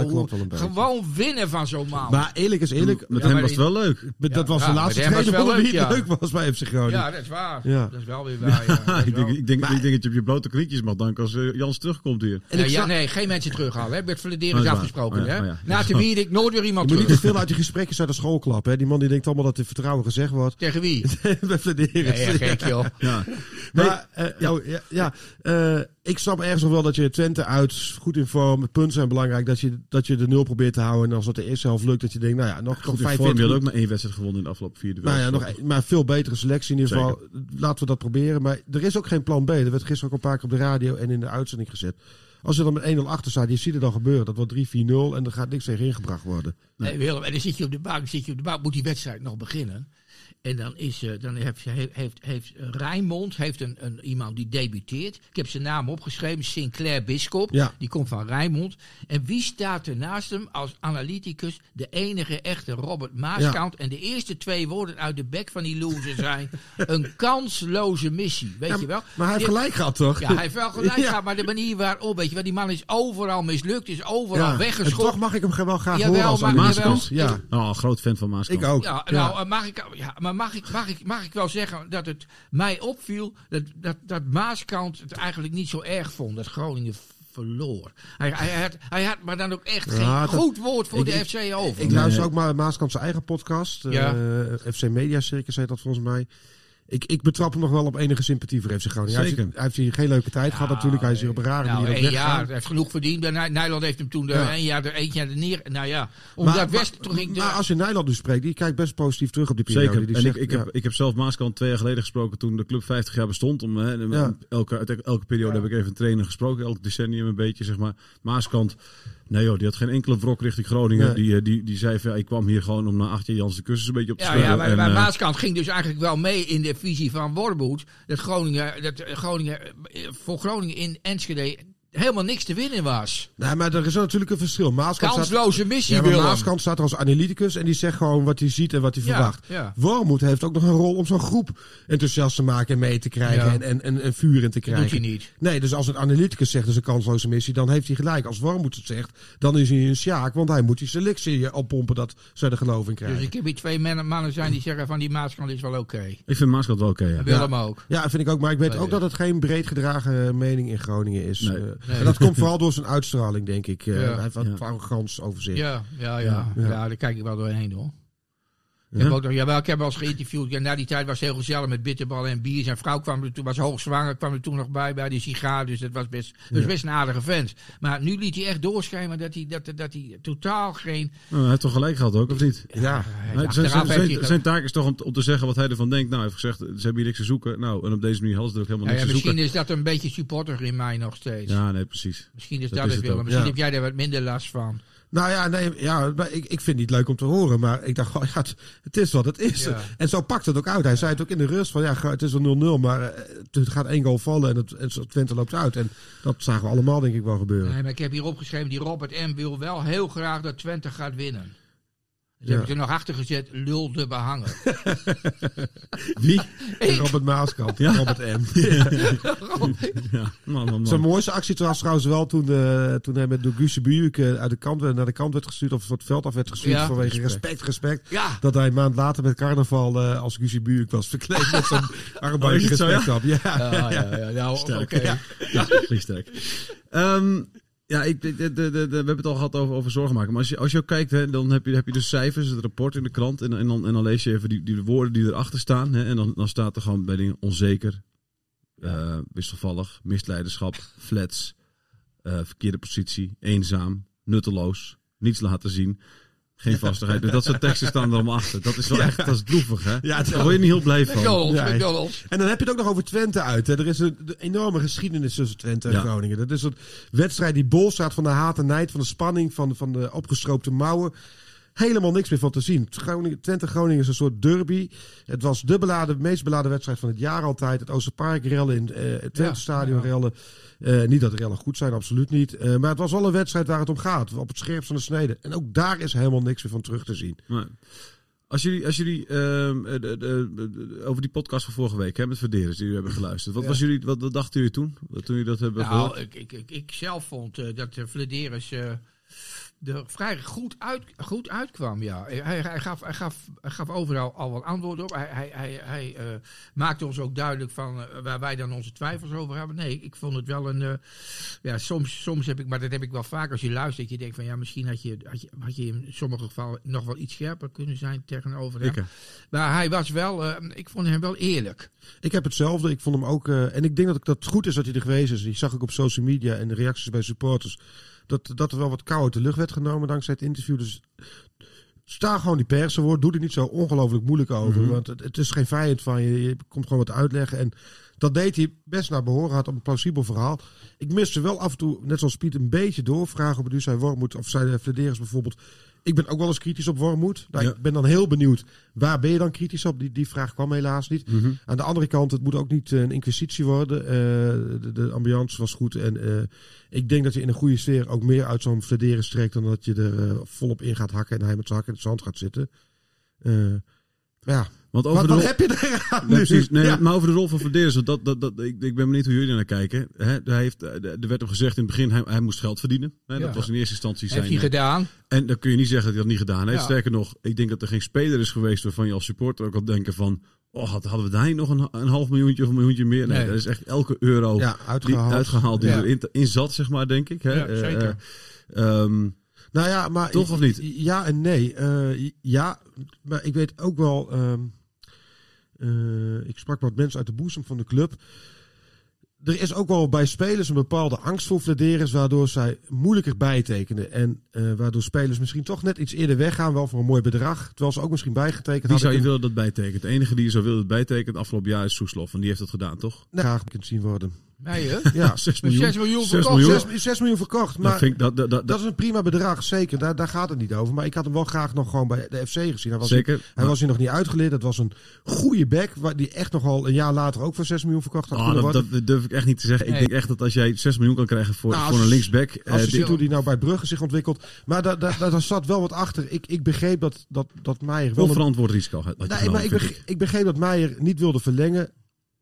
dat. Gewoon winnen van zo'n man. Maar eerlijk is eerlijk. Met Ja, hem maar was het wel leuk. dat was ja, de met laatste trainer wel onder wie het ja. leuk was bij FC Groningen. ja, dat is waar. Ja. Dat is wel weer waar. Dat ik, denk, wel- ik, denk, Maar- ik denk dat je op je blote knietjes mag danken als eh, Jans terugkomt hier. Ja, ik nee, geen mensen terughalen. Hè. Verlederen Oh, is dat is afgesproken. Oh, oh. Na te Wierik nooit weer iemand Je moet niet terug. te veel uit die gesprekjes uit de school klappen. Hè. Die man die denkt allemaal dat er vertrouwen gezegd wordt. Tegen wie? Bij Vladeren. Nee, ja, gek joh. Ja. Maar eh, oh, ja, ja, eh, ik snap ergens nog wel dat je Twente uit, goed in vorm, punten zijn belangrijk. Dat je, dat je de nul probeert te houden. En als dat de eerste helft lukt, dat je denkt, nou ja, nog, nog Goed in vorm, 45 je ook maar één wedstrijd gewonnen in de afgelopen vier duels. Nou ja, nog, een- maar veel betere selectie in ieder geval. Laten we dat proberen. Maar er is ook geen plan B. Er werd gisteren ook een paar keer op de radio en in de uitzending gezet. Als je dan met 1-0 achter staat, je ziet het dan gebeuren. Dat wordt 3-4-0 en er gaat niks tegen ingebracht worden. Nee, Willem, en dan zit je op de bank, zit je op de bank, moet die wedstrijd nog beginnen. En dan, is, eh, dan heeft, heeft, heeft, heeft Rijnmond heeft een, een, iemand die debuteert. Ik heb zijn naam opgeschreven, Sinclair Bisschop. Ja. Die komt van Rijnmond. En wie staat er naast hem als analyticus? De enige echte Robert Maaskant. En de eerste twee woorden uit de bek van die loser zijn... een kansloze missie, weet je wel? Maar hij heeft gelijk gehad, toch? Ja, hij heeft wel gelijk Ja. gehad, maar de manier waarop, weet je wel, die man is overal mislukt, is overal Ja, En weggeschopt. toch mag ik hem wel graag Jawel, horen als maar- analyticus. jawel. Ja, Oh, groot fan van Maaskant. ik ook. Ja, nou, eh, mag ik, ja, maar mag ik, mag, ik, mag ik wel zeggen dat het mij opviel dat, dat, dat Maaskant het eigenlijk niet zo erg vond dat Groningen verloor. Hij, hij, had, hij had maar dan ook echt geen Ja, dat- goed woord voor ik- de ik- FC over. Ik luister ook maar Maaskant zijn eigen podcast. eh. FC Media Circus heet dat volgens mij. Ik, ik betrap hem nog wel op enige sympathie voor FC Groningen. Hij Zeker. heeft, hij heeft hier geen leuke tijd gehad natuurlijk. Hij is hier op een rare nou, manier ook jaar, hij heeft genoeg verdiend. Nijland heeft hem toen de, Ja. één jaar er eentje er neer. Nou ja, omdat Maar, West maar- toen ging de, maar als je Nijland nu spreekt, die kijkt best positief terug op die periode. Zeker. Die En zegt, ik, ik, ja, heb, ik heb zelf Maaskant twee jaar geleden gesproken toen de club 50 jaar bestond. Om, hè, Ja. elke, elke periode heb ik even een trainer gesproken. Elk decennium een beetje, zeg maar. Maaskant, nee joh, die had geen enkele wrok richting Groningen. Nee. Die, eh, die, die zei van, ja, ik kwam hier gewoon om na acht jaar Jans de Kussens een beetje op te Ja, schudden. ja maar, En, maar eh, Maaskant ging dus eigenlijk wel mee in de visie van Worboed. Dat Groningen, dat Groningen eh, voor Groningen in Enschede helemaal niks te winnen was. Nee, maar er is natuurlijk een verschil. Maaskant staat, Kansloze missie, ja, maar Willem. Maaskant staat er als analyticus en die zegt gewoon wat hij ziet en wat hij Ja, verwacht. ja. Wormoed heeft ook nog een rol om zo'n groep enthousiast te maken en mee te krijgen Ja. en, en, en, en vuur in te Dat doet krijgen. hij niet. Nee, dus als een analyticus zegt dat is een kansloze missie, dan heeft hij gelijk. Als Wormoed het zegt, dan is hij een sjaak, want hij moet die selectie eh, oppompen dat ze er geloof in krijgen. Dus ik heb hier twee mannen, mannen zijn die zeggen van die Maaskant is wel oké. Ik vind Maaskant wel oké, ja. En Willem ook. Ja, vind ik ook. Maar ik weet ook dat het geen breed gedragen mening in Groningen is. Nee. Nee. En dat komt vooral door zijn uitstraling, denk ik. Eh. Hij heeft wat arrogants over zich. Ja, ja, ja. Ja. ja. daar kijk ik wel doorheen hoor. Ik Ja? heb ook nog, jawel, ik heb wel eens geïnterviewd. Ja, na die tijd was het heel gezellig met bitterballen en bier. Zijn vrouw kwam er toen, was hoogzwanger, kwam er toen nog bij, bij die sigaar. Dus dat was best, was best een aardige vent. Maar nu liet hij echt doorschijnen dat hij, dat, dat hij totaal geen... Nou, hij heeft toch gelijk gehad ook, of niet? Ja. zijn, zijn, zijn, zijn taak is toch om, om te zeggen wat hij ervan denkt. Nou, hij heeft gezegd, ze hebben hier niks te zoeken. Nou, en op deze manier hadden ze er ook helemaal niks te misschien zoeken. is dat een beetje supporter in mij nog steeds. Ja, nee, precies. Misschien is Dat het wel. Misschien heb jij daar wat minder last van. Nou ja, nee, ja ik, ik vind het niet leuk om te horen. Maar ik dacht, ja, het, het is wat het is. Ja. En zo pakt het ook uit. Hij zei het ook in de rust van, ja, het is een 0-0. Maar eh, het gaat één goal vallen en het, en Twente loopt uit. En dat zagen we allemaal, denk ik, wel gebeuren. Nee, maar ik heb hier opgeschreven, die Robert M. wil wel heel graag dat Twente gaat winnen. Dus Ja. heb ik er nog achter gezet, lul de behanger. Wie? Robert Maaskant, Ja. Robert M. Ja, man, man, Zijn mooiste actie was trouwens wel toen, eh, toen hij met Guusje Buurk eh, uit de kant, werd- naar de kant werd gestuurd. Of het veld af werd gestuurd Ja. vanwege respect, respect. Ja. Dat hij een maand later met carnaval eh, als Guusje Buurk was verkleed met zo'n armbandje het zo, respect ja? op. Ja. Ja, ja, ja, nou, oké. Sterk. Ja, ja sterk. Ehm, ja, ik, we hebben het al gehad over, over zorgen maken. Maar als je, als je ook kijkt, hè, dan heb je, heb je de cijfers, het rapport in de krant. En, en, dan, en dan lees je even die, die woorden die erachter staan. Hè, en dan, dan staat er gewoon bij dingen onzeker, eh, wisselvallig, misleiderschap, flats, eh, verkeerde positie, eenzaam, nutteloos, niets laten zien. Geen vastigheid. Dus dat soort teksten staan er allemaal achter. Dat is wel echt, dat is droevig, hè? Ja, Daar word je niet heel blij van. McDonald's, Ja, McDonald's. En dan heb je het ook nog over Twente uit. Hè. Er is een, enorme geschiedenis tussen Twente en Ja. Groningen. Dat is een wedstrijd die bol staat van de haat en nijd, van de spanning, van, van de opgestroopte mouwen. Helemaal niks meer van te zien. Groningen, Twente-Groningen is een soort derby. Het was de beladen, meest beladen wedstrijd van het jaar altijd. Het Oosterpark rellen in eh, het Twente-stadion Ja, ja. rellen. Eh, niet dat de rellen goed zijn, absoluut niet. Eh, maar het was wel een wedstrijd waar het om gaat. Op het scherpst van de snede. En ook daar is helemaal niks meer van terug te zien. Nee. Als jullie, als jullie ehm, eh, de- de- de- over die podcast van vorige week hè, met Verderens die jullie hebben geluisterd. Wat, was jullie, wat, wat dachten jullie toen? Wat- Toen jullie dat hebben gehoord? Nou, ik, ik, ik, ik zelf vond dat de Vladeris eh er vrij goed, uit, goed uitkwam. Ja. Hij, hij, gaf, hij, gaf, hij gaf overal al wat antwoorden op. Hij, hij, hij, hij eh, maakte ons ook duidelijk van eh, waar wij dan onze twijfels over hebben. Nee, ik vond het wel een. eh, ja, soms, soms heb ik, maar dat heb ik wel vaak als je luistert. Dat je denkt van ja, misschien had je, had je, had je in sommige gevallen nog wel iets scherper kunnen zijn tegenover hem. Maar hij was wel, eh, ik vond hem wel eerlijk. Ik heb hetzelfde. Ik vond hem ook. eh, en ik denk dat ik dat goed is dat hij er geweest is. Die zag ik op social media en de reacties bij supporters. Dat, dat er wel wat kou uit de lucht werd genomen dankzij het interview. Dus sta gewoon die persenwoord. Doe er niet zo ongelooflijk moeilijk over. Want het, het is geen vijand van je. Je komt gewoon wat uitleggen. En dat deed hij best naar behoren. Had een plausibel verhaal. Ik miste wel af en toe, net zoals Piet, een beetje doorvragen op het u zei Wormoed of de Flederis bijvoorbeeld. Ik ben ook wel eens kritisch op Wormoed. Nou, Ja. Ik ben dan heel benieuwd, waar ben je dan kritisch op? Die, die vraag kwam helaas niet. Mhm. Aan de andere kant, het moet ook niet eh, een inquisitie worden. Eh, de, de ambiance was goed. En eh, ik denk dat je in een goede sfeer ook meer uit zo'n fladeren strekt... dan dat je er volop in gaat hakken en hij met zijn hak in het zand gaat zitten. Ja, Want over wat, de wat rol- heb je eraan Nee, precies. Nee, Ja. Maar over de rol van Verderes, want dat, dat, dat, ik, ik ben benieuwd hoe jullie naar kijken. Hè, hij heeft, eh, er werd hem gezegd in het begin, hij, hij moest geld verdienen. Ja. Dat was in eerste instantie zijn... Heeft hij eh, gedaan. En dan kun je niet zeggen dat hij dat niet gedaan heeft. Ja. Sterker nog, ik denk dat er geen speler is geweest waarvan je als supporter ook al denken van... Oh, had- hadden we daar niet nog een, een half miljoentje of een miljoentje meer? Nee, Nee. dat is echt elke euro Ja, die uitgehaald. die Ja. erin in zat, zeg maar, denk ik. Eh, zeker. ehm, Nou ja, maar Toch of niet? Ja en nee. Eh, ja, maar ik weet ook wel. ehm, eh, ik sprak wat mensen uit de boezem van de club. Er is ook wel bij spelers een bepaalde angst voor Vladeris, waardoor zij moeilijker bijtekenen. En eh, waardoor spelers misschien toch net iets eerder weggaan, wel voor een mooi bedrag. Terwijl ze ook misschien bijgetekend wie hadden. zou je willen dat bijtekent? De enige die je zou willen dat bijtekent afgelopen jaar is Soeslof. En die heeft dat gedaan, toch? een graag kunt zien worden. Meijer. Ja, 6 Met miljoen. 6 miljoen Zes verkocht. miljoen. 6, 6 miljoen verkocht. Dat Maar vind ik, dat, dat, dat, dat is een prima bedrag, zeker. Daar, daar gaat het niet over. Maar ik had hem wel graag nog gewoon bij de FC gezien. Hij was zeker. Hij Maar- was hier nog niet uitgeleerd. Het was een goede back. waar- Die echt nogal een jaar later ook voor 6 miljoen verkocht had Ah, kunnen dat, dat durf ik echt niet te zeggen. Nee. Ik denk echt dat als jij 6 miljoen kan krijgen voor, Nou, voor een linksback. Als eh, je die- ziet hoe die nou bij Brugge zich ontwikkelt. Maar daar, daar, daar, daar zat wel wat achter. Ik, ik begreep dat, dat, dat Meijer wel... een- onverantwoord risico had, Nee, genomen, maar ik, vind beg- ik begreep dat Meijer niet wilde verlengen.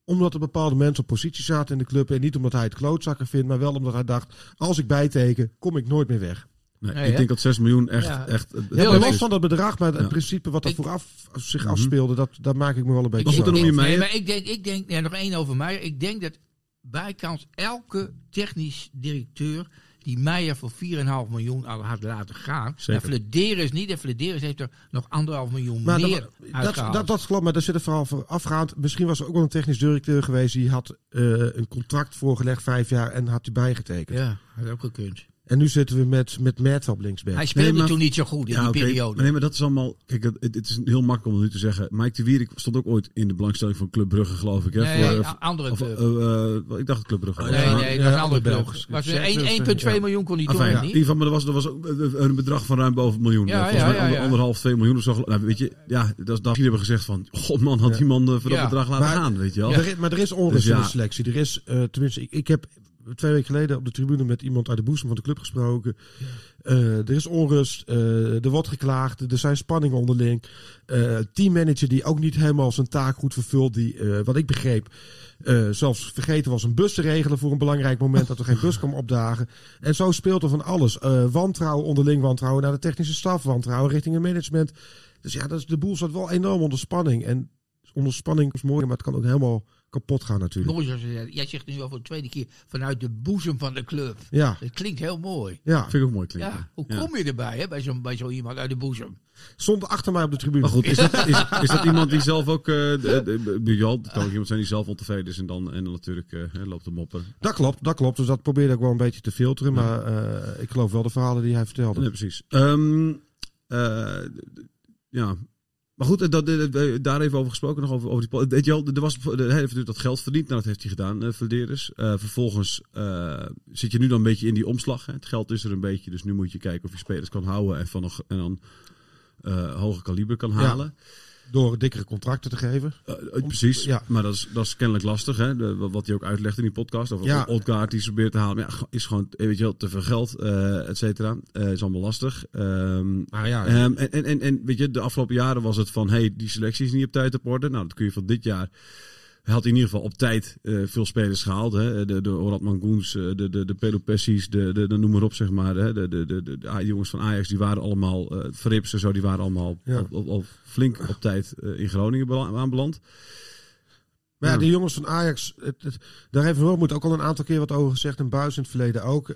Omdat er bepaalde mensen op positie zaten in de club. En niet omdat hij het klootzakker vindt. Maar wel omdat hij dacht, als ik bijteken, kom ik nooit meer weg. Nee, Nee, ik hè? denk dat 6 miljoen echt... Ja. echt is. los van dat bedrag. Maar het Ja. principe wat er Ik- vooraf zich Mhm. afspeelde. Dat, daar maak ik me wel een beetje Maar goed, dan zorgen noem je nee, maar ik denk, ik denk ja, nog één over Meijer. Ik denk dat bijkans elke technisch directeur die Meijer voor 4,5 miljoen al had laten gaan. Zeker. En Flederis niet. En Flederis heeft er nog anderhalf miljoen Maar meer dat, dat, dat, dat klopt, maar daar zit het verhaal voor afgaand. Misschien was er ook wel een technisch directeur geweest die had eh, een contract voorgelegd, vijf jaar, en had hij bijgetekend. ja, had ook gekund. En nu zitten we met, met Mert op linksback. Hij speelde Nee, maar- toen niet zo goed in Ja, die periode. Maar nee, maar dat is allemaal... Kijk, het, het is heel makkelijk om nu te zeggen. Mike de Wierik stond ook ooit in de belangstelling van Club Brugge, geloof ik. Hè? nee, voor, eh, andere of, club. eh, eh, ik dacht Club Brugge. nee, ja, nee, dat ja, was een andere club. Belgische. Was Zet- er één- zet- 1,2 ja. miljoen kon hij Enfin, toen in nog ieder niet. geval, maar er was, er was ook een bedrag van ruim boven een miljoen. Ja, Volgens ja, mij ja, ander- ja. anderhalf, twee miljoen of zo. Nou, weet je, ja, dat, dat misschien hebben gezegd van... God man, had Ja. die man voor dat Ja. bedrag laten gaan, weet je wel. Er is- maar er is onrust Dus ja. in de selectie. Er is, eh, tenminste, ik, ik heb twee weken geleden op de tribune met iemand uit de boezem van de club gesproken. Eh, er is onrust, eh, er wordt geklaagd, er zijn spanningen onderling. Eh teammanager die ook niet helemaal zijn taak goed vervult, die, wat ik begreep, zelfs vergeten was een bus te regelen voor een belangrijk moment dat er geen bus kwam opdagen. En zo speelt er van alles. Wantrouwen, onderling wantrouwen naar de technische staf, wantrouwen richting het management. Dus ja, dat is, de boel staat wel enorm onder spanning. En onder spanning is mooi, maar het kan ook helemaal kapot gaan natuurlijk. Mooi zoals je zegt. Jij zegt nu al voor de tweede keer vanuit de boezem van de club. Ja, Dat klinkt heel mooi. ja. Vind ik ook mooi klinken. Ja, hoe Ja. kom je erbij hè, bij zo'n bij zo iemand uit de boezem? Stond achter mij op de tribune. Maar goed, is dat, is, is dat iemand die zelf ook... eh de- de- de- ja, kan ook iemand zijn die zelf ontevreden is en dan, en dan natuurlijk eh, loopt te moppen. Dat klopt, dat klopt. Dus dat probeerde ik wel een beetje te filteren. Maar eh, ik geloof wel de verhalen die hij vertelde. Nee, precies. Ehm, eh, ja. Maar goed, eh, dat, dat- daar even over gesproken, nog over, over die... po- Weet je wel, er was, hij heeft natuurlijk dat geld verdiend, nou, dat heeft hij gedaan, uh, Verderes. Eh, vervolgens eh, zit je nu dan een beetje in die omslag. Hè? Het geld is er een beetje, dus nu moet je kijken of je spelers kan houden en, van nog, en dan eh hoger kaliber kan halen. Door dikkere contracten te geven. Eh, eh, precies, ja. maar dat is, dat is kennelijk lastig. Hè? De- wat- hij ook uitlegt in die podcast. Over Ja. Odgaard die ze probeert te halen. Maar ja, is gewoon eh, weet je wel, te veel geld, et cetera. Is allemaal lastig. Ehm, Maar ja, Ehm, en, en, en, en weet je, de afgelopen jaren was het van, hey, die selectie is niet op tijd op orde. Nou, dat kun je van dit jaar. Hij had in ieder geval op tijd eh, veel spelers gehaald. Hè? De, de Orad Mangoens, eh, de, de, de Pelopessi's, de, de, de, noem maar op, zeg maar. Hè? De, de, de, de, de jongens van Ajax, die waren allemaal, eh Verrips en zo, die waren allemaal Ja. al, al, al flink op tijd in Groningen bela- aanbeland. Maar ja, die jongens van Ajax, het, het- daar heeft Wormoed ook al een aantal keer wat over gezegd. En Buis in het verleden ook.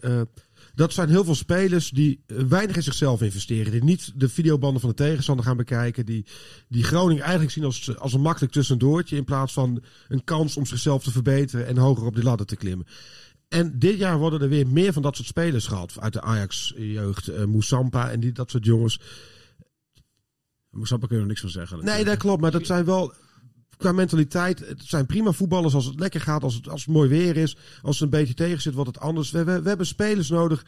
Dat zijn heel veel spelers die eh, weinig in zichzelf investeren. Die niet de videobanden van de tegenstander gaan bekijken. Die, die Groningen eigenlijk zien als, als een makkelijk tussendoortje. In plaats van een kans om zichzelf te verbeteren en hoger op de ladder te klimmen. En dit jaar worden er weer meer van dat soort spelers gehad. Uit de Ajax-jeugd. eh Moussampa en die, dat soort jongens. Moesappa kun je er niks van zeggen. Nee, dat klopt. Maar dat zijn wel qua mentaliteit. Het zijn prima voetballers als het lekker gaat, als het, als het mooi weer is. Als het een beetje tegen zit, wordt het anders. We, we, we hebben spelers nodig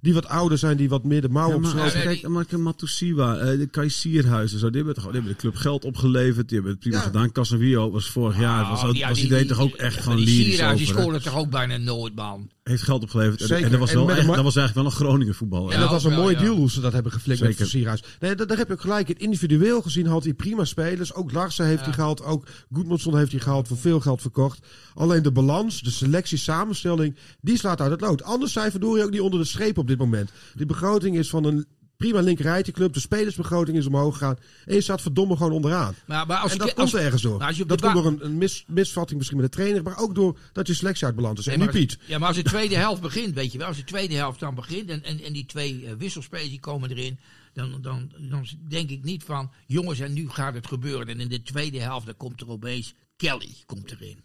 die wat ouder zijn, die wat meer de mouw Ja, maar je Ja, maar Matusiwa, eh, de Kai Sierhuis en zo, die hebben, toch, die hebben de club geld opgeleverd, die hebben het prima Ja. gedaan. Casemiro was vorig jaar, was, ook, Oh, ja, was die- die- toch ook echt gewoon die lyrisch Sierhuis, die hè? scoorde toch ook bijna nooit, man. Heeft geld opgeleverd. En- Zeker. En dat was, En wel met echt, dat was eigenlijk wel een Groningen voetbal. Ja, En dat was een mooi ja. deal hoe ze dat hebben geflikt met Zeker. Sierhuis. Nee, daar, daar heb je ook gelijk in. Individueel gezien had hij prima spelers. Ook Larsen heeft Ja. hij gehaald. Ook Goedmanson heeft hij gehaald. Voor veel geld verkocht. Alleen de balans, de selectie, samenstelling, die slaat uit het lood. Anders zijn Verdorie ook niet onder de streep op dit moment. Die begroting is van een prima linkerrijtje-club. De spelersbegroting is omhoog gegaan. En je staat verdomme gewoon onderaan. Maar, maar als en je- dat als- komt ergens door. als je dat komt door een, een mis- misvatting misschien met de trainer. Maar ook door dat je selectie uit balans is. Nee, en nu maar als- Piet. Ja, maar als de tweede helft begint, weet je wel. Als de tweede helft dan begint en, en, en die twee eh, wisselspelers die komen erin. Dan, dan, dan denk ik niet van, jongens, en nu gaat het gebeuren. En in de tweede helft, dan komt er opeens Kelly komt erin.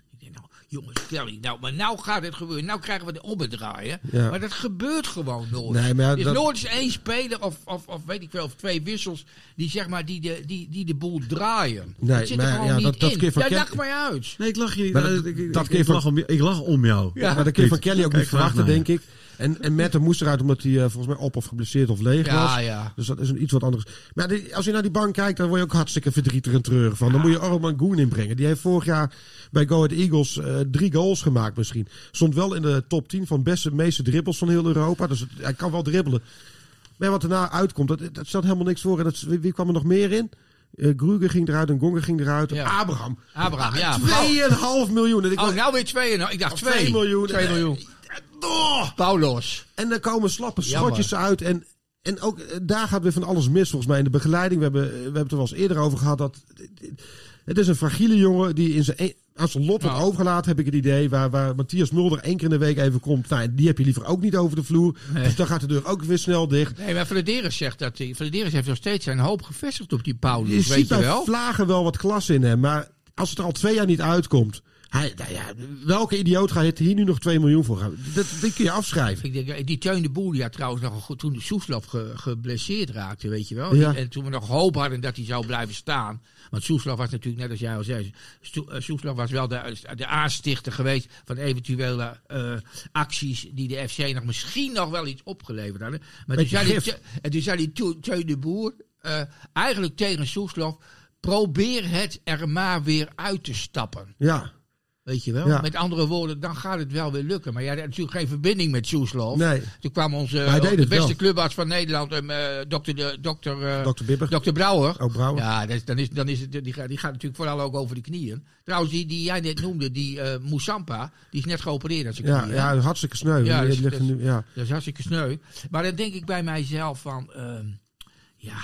Jongens, Kelly. Nou, maar nou gaat het gebeuren. Nou krijgen we de ombedraaien. Ja. Maar dat gebeurt gewoon nooit. Nee, maar ja, er dat- nooit eens één speler of, of, of weet ik veel, of twee wissels die zeg maar die de, die, die de boel draaien. Nee, dat zit er gewoon ja, niet dat- dat in. keer van ja, Kel- lach mij uit. Nee, ik lach je niet. Maar dat- Ik- ik- dat ik- keer ik van- lach om, ik lach om jou. Ja. Maar dat kun je van Kelly ook kijk niet verwachten, denk ik. En, en Mette moest eruit omdat hij eh, volgens mij op of geblesseerd of leeg Ja, was. ja. Dus dat is een iets wat anders. Maar die- als je naar die bank kijkt, dan word je ook hartstikke verdrietig en treurig van. Dan moet je Orman Goen inbrengen. Die heeft vorig jaar bij Go Ahead Eagles eh, drie goals gemaakt misschien. Stond wel in de top 10 van beste, meeste dribbles van heel Europa. Dus het- hij kan wel dribbelen. Maar wat daarna uitkomt, dat, dat stelt helemaal niks voor. En dat, wie, wie kwam er nog meer in? Eh Gruger ging eruit en Gonger ging eruit. Ja. Abraham. Abraham, ja. 2,5 miljoen. En ik Oh, nou weer 2. Ik dacht Of 2 2 miljoen. 2 miljoen. Oh! Paulos. En er komen slappe Jammer. schotjes uit. En, en ook eh, daar gaat weer van alles mis volgens mij in de begeleiding. We hebben, we hebben het er wel eens eerder over gehad. Dat, het is een fragiele jongen die in zijn, e- aan zijn lot wordt Nou. overgelaten, heb ik het idee. Waar, waar Matthias Mulder één keer in de week even komt. Nou, die heb je liever ook niet over de vloer. Nee. Dus dan gaat de deur ook weer snel dicht. Nee, maar Flederis zegt dat hij. Flederis heeft nog steeds zijn hoop gevestigd op die Paulus. Je weet ziet je wel? Vlagen wel wat klas in hem. Maar als het er al twee jaar niet uitkomt. Hij, nou ja, welke idioot gaat hier nu nog 2 miljoen voor gaan? Dat, dat kun je afschrijven. Ik denk, die Teun de Boer, die had trouwens nog een goed toen de Soeslof ge- geblesseerd raakte, weet je wel. Ja. En toen we nog hoop hadden dat hij zou blijven staan. Want Soeslof was natuurlijk, net als jij al zei, eh, Soeslof was wel de, de aanstichter geweest van eventuele eh, acties die de FC nog misschien nog wel iets opgeleverd hadden. Maar toen zei, die, en toen zei die Teun- Teun de Boer eh, eigenlijk tegen Soeslof, probeer het er maar weer uit te stappen. Ja, Weet je wel? Ja. Met andere woorden, dan gaat het wel weer lukken. Maar jij had natuurlijk geen verbinding met Soeslof. nee. Toen kwam onze de beste wel. clubarts van Nederland, um, dokter, de, dokter, eh, Dr. Bibber. dokter Brouwer. Ook Brouwer. Ja, dat is, dan is, dan is het, die, gaat, die gaat natuurlijk vooral ook over de knieën. Trouwens, die, die jij net noemde, die eh Moussampa, die is net geopereerd aan zijn Ja, knieën. ja, hartstikke sneu. Ja, dus- nu, ja. Dat is hartstikke sneu. Maar dan denk ik bij mijzelf van, ehm, ja,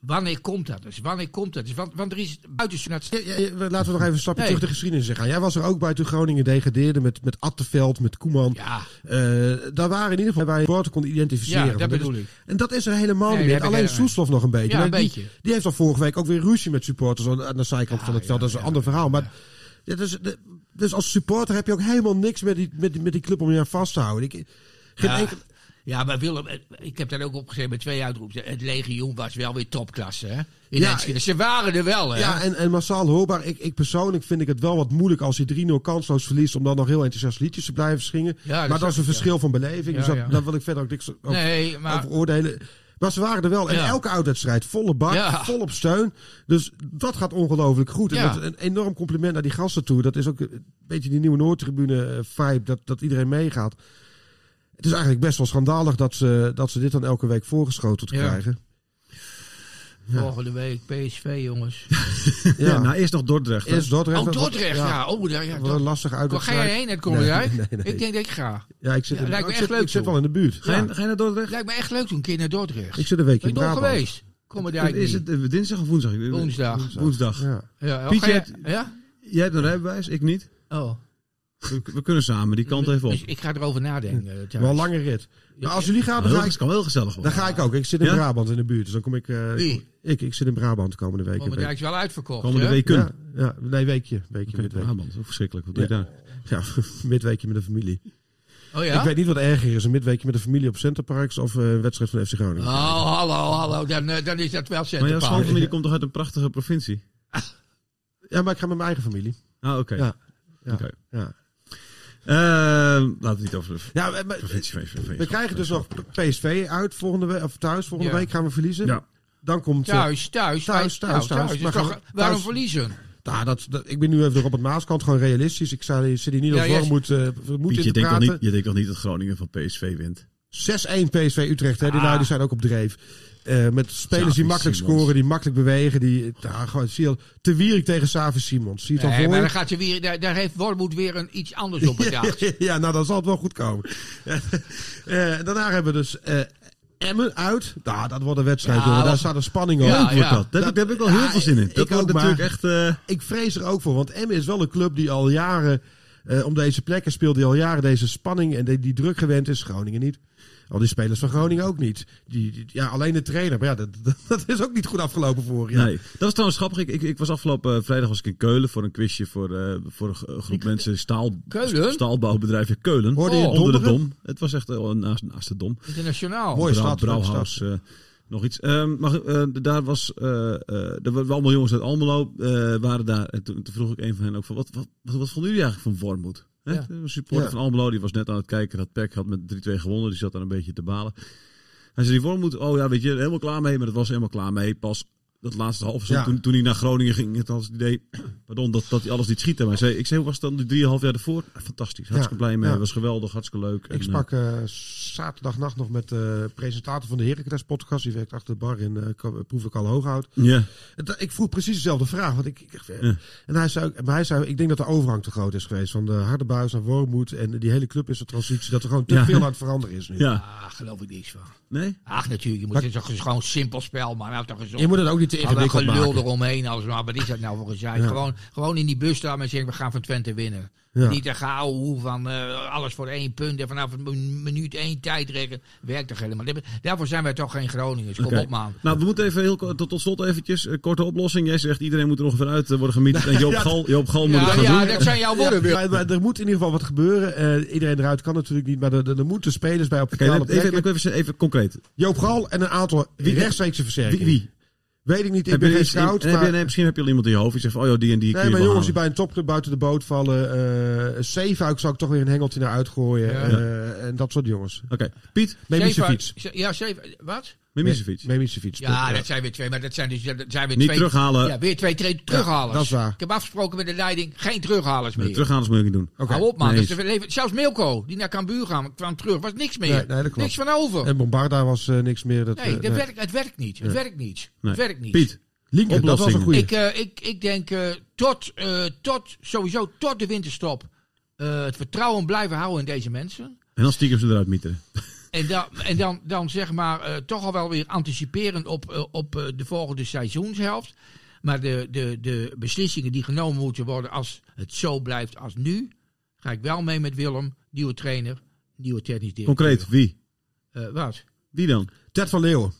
wanneer komt dat dus? Wanneer komt dat dus? Want, want er is buiten... Laten we nog even een stapje Nee. terug de geschiedenis in gaan. Jij was er ook bij toen Groningen degradeerde met, met Atteveld, met Koeman. Ja, Eh, daar waren in ieder geval waar je supporter kon identificeren. ja dat Want bedoel is- ik. En dat is er helemaal Nee, niet. Alleen Soeslof nog een beetje. Ja, een die, beetje. die heeft al vorige week ook weer ruzie met supporters aan de zijkant Ja, van het veld. ja, dat is een ander verhaal. Maar ja. dus, dus als supporter heb je ook helemaal niks met die, met die, met die club om je aan vast te houden. Ik, geen Ja. enkel- Ja, maar Willem, eh, ik heb daar ook opgezet met twee uitroepen. Het legioen was wel weer topklasse, hè? In Ja, Enschede. Ze waren er wel, hè? Ja, en, en massaal hoorbaar. Ik, ik persoonlijk vind ik het wel wat moeilijk als je 3-0 kansloos verliest. om dan nog heel enthousiast liedjes te blijven schingen. Ja, dat maar dat is een verschil van beleving. Ja, dus dat, daar wil ik verder ook niks over, nee, maar... over oordelen. Maar ze waren er wel. En Ja. elke uitwedstrijd volle bak, Ja. vol op steun. Dus dat gaat ongelooflijk goed. En Ja. dat, een enorm compliment naar die gasten toe. Dat is ook een beetje die nieuwe Noordtribune eh, vibe. Dat, dat iedereen meegaat. Het is eigenlijk best wel schandalig dat ze, dat ze dit dan elke week voorgeschoteld Ja. krijgen. Volgende week PSV, jongens. Ja, nou eerst nog Dordrecht. hè? Eerst Dordrecht. Oh, Dordrecht, ja. Oh, daar, ja, Dordrecht. lastige Waar uitwedstrijd. ga jij heen, het Komendijk? Nee, nee, nee. Ik denk dat ik ga. Ja, ik zit, Ja, in, lijkt me ik echt zit, leuk, ik zit wel in de buurt. Ga, je, ga je naar Dordrecht? Lijkt me echt leuk toen een keer naar Dordrecht. Ik zit een weekje Ben in je nog Brabant. geweest? Komendijk Is niet. het eh, dinsdag of woensdag? Woensdag. Woensdag. Ja. Ja, oh, Pietje Ja? Jij hebt een rijbewijs, ik niet. Oh. We, we kunnen samen die kant even op. Dus ik ga erover nadenken. eh, thuis. Wel een lange rit. Maar als jullie gaan, dan Heel, ga het ik, kan wel gezellig dan worden. ga ik ook. Ik zit in Ja? Brabant in de buurt. Dus dan kom ik... eh, Wie? Ik, ik zit in Brabant de komende week. Komendijk is wel uitverkocht. Komende week kunnen. Ja, ja, nee, weekje. Weekje, Oké, midweek. Brabant, verschrikkelijk. Wat doe je Ja. daar? Ja, midweekje met de familie. Oh ja? Ik weet niet wat erger is. Een midweekje met de familie op Centerparks of eh, een wedstrijd van FC Groningen. Oh, hallo, hallo. Dan, dan is dat wel Maar jouw schoonfamilie komt toch uit een prachtige provincie? Ja, maar ik ga met mijn eigen familie. Ah, oké. Ja. Ja. Oké. ja. Ehm, laten we het niet over de Ja, maar- maar- provincie van VVV. we krijgen dus nog PSV uit volgende week, of thuis. Volgende Ja. week gaan we verliezen. Ja. Dan komt... eh, Thuis, thuis, thuis, thuis, nou, thuis. Waarom thuis- verliezen? Nou, dat, dat, ik ben nu even op het Maaskant, gewoon realistisch. Ik zei, zit hier niet. Wormoed uh, moet Piet, in je denkt, niet, je denkt toch niet dat Groningen van PSV wint? 6-1 PSV Utrecht, hè? die Ah. lui die zijn ook op dreef. Eh, met spelers die makkelijk Simons. scoren, die makkelijk bewegen. Die, nou, gewoon, zie je al, te Wierik tegen Savi Simons. Zie je Nee, maar dan gaat je weer, daar, daar heeft Wormoed weer een, iets anders op bedacht. ja, nou dan zal het wel goed komen. Eh, daarna hebben we dus eh, Emmen uit. Nou, dat wordt een wedstrijd, Ja. Daar staat een spanning op. Ja, Leuk wordt ja. dat. Daar, heb ik- daar heb ik wel Ja, heel veel zin in. ik Dat ook, maar- natuurlijk echt... eh, Ik vrees er ook voor, want Emmen is wel een club die al jaren eh, om deze plekken speelt. Die al jaren deze spanning en die, die druk gewend is. Groningen niet. Al die spelers van Groningen ook niet. Die, die- ja, alleen de trainer. Maar ja, dat, is ook niet goed afgelopen vorig jaar. Nee, dat was trouwens grappig. Ik, ik, ik was afgelopen eh, vrijdag was ik in Keulen voor een quizje voor, eh, voor een groep mensen staal, Keulen? staalbouwbedrijf in Keulen. Hoorde je Oh, onder de dom. Het was echt eh, naast, naast de dom. Internationaal. Mooi. Mooie Brouw- stad, Brouwhaus, nog iets. Ehm, maar eh, daar was, eh, eh, er waren allemaal jongens uit Almelo waren daar. En toen, toen vroeg ik een van hen ook van, wat, wat, wat, wat vonden jullie eigenlijk van Wormoed? Hè? Ja. Een supporter Ja. van Almelo, die was net aan het kijken. Dat Peck had met 3-2 gewonnen, die zat daar een beetje te balen. Hij zei, die Wormoed, oh ja, weet je, helemaal klaar mee. Maar dat was helemaal klaar mee. Pas dat laatste seizoen, Ja. toen, toen hij naar Groningen ging, het het idee pardon, dat, dat hij alles niet schiet. Maar zei, ik zei, hoe was het dan die drieënhalf jaar ervoor? Fantastisch, hartstikke blij mee. ja. was geweldig, hartstikke leuk. En, Ik eh, sprak eh, zaterdagnacht nog met de presentator van de Heracles podcast. Die werkt achter de bar in uh, Proefelijk al Hooghout. ja, Ik vroeg precies dezelfde vraag. Want ik, ik. En hij zei, maar hij zei, ik denk dat de overgang te groot is geweest. Van de harde buis naar Wormoed. En die hele club is een transitie. Dat er gewoon te Ja. veel aan het veranderen is nu. ja, Ah, geloof ik niks van. Nee? Ach, natuurlijk. Je moet, het is toch gewoon een simpel spel, man. Nou, toch. Je moet het ook niet te ingewikkeld gelul maken. eromheen, alles maar. Wat is dat nou voor een? Ja. Gewoon, gewoon in die bus staan en zeggen, we gaan van Twente winnen. Ja. Niet te gauw hoe van eh, alles voor één punt en vanaf een mi- minuut één tijdrekken. Werkt toch helemaal. niet. Daarvoor zijn wij toch geen Groningers. Kom op, man. Nou, we moeten even heel tot, tot slot eventjes een korte oplossing. Jij zegt iedereen moet er ongeveer uit eh, worden gemiet. En Joop Gal, Joop Gal moet het Ja, gaan ja, doen. dat zijn jouw woorden. Ja, maar, maar er moet in ieder geval wat gebeuren. Eh, iedereen eruit kan natuurlijk niet. Maar er, moeten spelers bij op Oké, bepaalde even, even, even, even concreet. Joop Gal en een aantal rechtstreekse versterkingen. Wie? wie? Weet ik niet. Ik Heb ben je geen scout. heb je- maar- nee, misschien heb je al iemand in je hoofd. Die zegt van, oh ja, die en die Nee, je maar jongens die bij een topclub buiten de boot vallen. eh Zeefuik zou ik toch weer een hengeltje naar uitgooien. Ja. eh, en dat soort jongens. Oké, Piet, Memisevic. Zeven- Ja, zeven. Wat? Mimicevic. Memisevic. Ja, dat zijn weer twee. Maar dat zijn dus dat zijn weer Niet twee. terughalen. Ja, weer twee, twee terughalers. dat is waar. Ik heb afgesproken met de leiding. Geen terughalers Nee, meer. Teruggaan moet je niet doen. Oké. Hou op, man. Nee, leven- Zelfs Milko, die naar Cambuur gaan, kwam terug. Was niks meer. Nee, nee, dat klopt. niks van over. En Bombarda was eh, niks meer. Dat, nee, eh, dat nee. Werkt, het werkt niet. Het werkt niet. Nee. Het werkt niet. Piet, Linker, dat was een goede. Ik, eh, ik, ik denk eh, tot, eh, tot, sowieso tot de winterstop, eh, het vertrouwen blijven houden in deze mensen. en dan stiekem ze eruit mieteren. En dan, en dan, dan zeg maar eh, toch al wel weer anticiperend op, eh, op eh, de volgende seizoenshelft. Maar de, de, de beslissingen die genomen moeten worden als het zo blijft als nu, ga ik wel mee met Willem, nieuwe trainer, nieuwe technisch directeur. Concreet, wie? Wat? Wie dan? Ted van Leeuwen.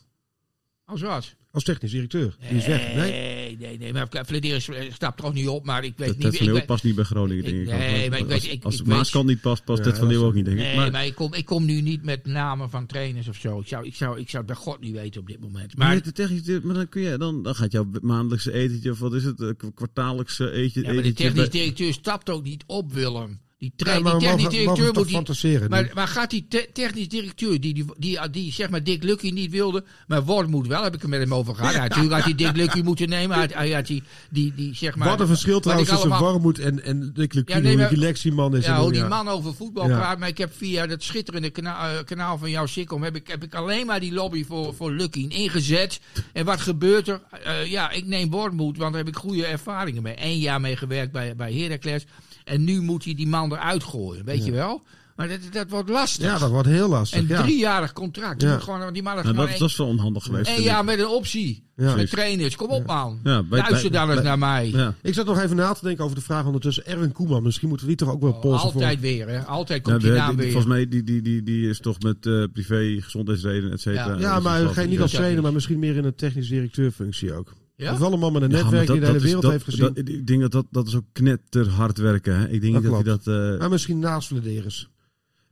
Als wat? Als technisch directeur. Die is weg. Nee. Nee, nee. Maar Flederis stapt toch niet op, maar ik weet Dat niet. Ted van Leeuwen past niet bij Groningen, denk ik- nee, ook. maar ik als weet- ik- als Maaskant niet past, past Ted van Leeuwen ook niet, denk ik. Nee, Maar, maar, ik, kom, ik kom nu niet met namen van trainers of zo. Ik zou, ik zou, ik zou het bij God niet weten op dit moment. maar, Maar, de technisch, maar dan, kun je, dan, dan gaat jouw maandelijkse etentje, of wat is het, eh, kwartaallijkse etje, ja, maar de etentje technisch bij- directeur stapt ook niet op, Willem. Die, Ja, maar die technisch directeur moet die, fantaseren. maar, maar gaat die te- technisch directeur, die, die, die, die, zeg maar Dick Lucky niet wilde, maar Word moet wel, heb ik er met hem over gehad. Ja, natuurlijk had hij Dick Lucky moeten nemen. Hij, hij had die, die, die, zeg maar, Wat een verschil trouwens tussen allemaal- Warmoed en, en Dick Lukien. Ja, nee, hoe die Lexie-man is. Ja, hoe- die man over voetbal praat. Maar ik heb via dat schitterende eh, kanaal van jouw Sikkom... Heb ik, heb ik alleen maar die lobby voor, voor Lucky ingezet. En wat gebeurt er? Eh, ja, ik neem Wormoed, want daar heb ik goede ervaringen mee. Eén jaar mee gewerkt bij, bij Heracles. En nu moet hij die man eruit gooien, weet je wel? Maar dat, dat wordt lastig. Ja, dat wordt heel lastig. een ja. driejarig contract. Je Ja. moet gewoon, die man heeft gewoon dat, dat is wel onhandig geweest. ik. jaar met een optie. Ja. Met trainers. Kom op, man. Ja, bij- Luister bij- dan eens naar mij. Ja. Ik zat nog even na te denken over de vraag ondertussen. Erwin Koeman, misschien moeten we die toch ook wel Oh, polsen voor. altijd weer, hè. Altijd Ja, komt die naam weer. volgens mij die, die, die, die is toch met eh, privé, gezondheidsredenen, et cetera. Ja. Ja, maar geen, niet als Ja. trainer, maar misschien meer in een technisch directeurfunctie ook. Ja? Wel een man met een Ja, netwerk dat- die de hele dat is- wereld dat- heeft gezien. dat- ik denk dat dat, dat is ook knetterhard werken. Hè? Ik denk Dat niet dat hij dat... eh, maar misschien naast Vladeris.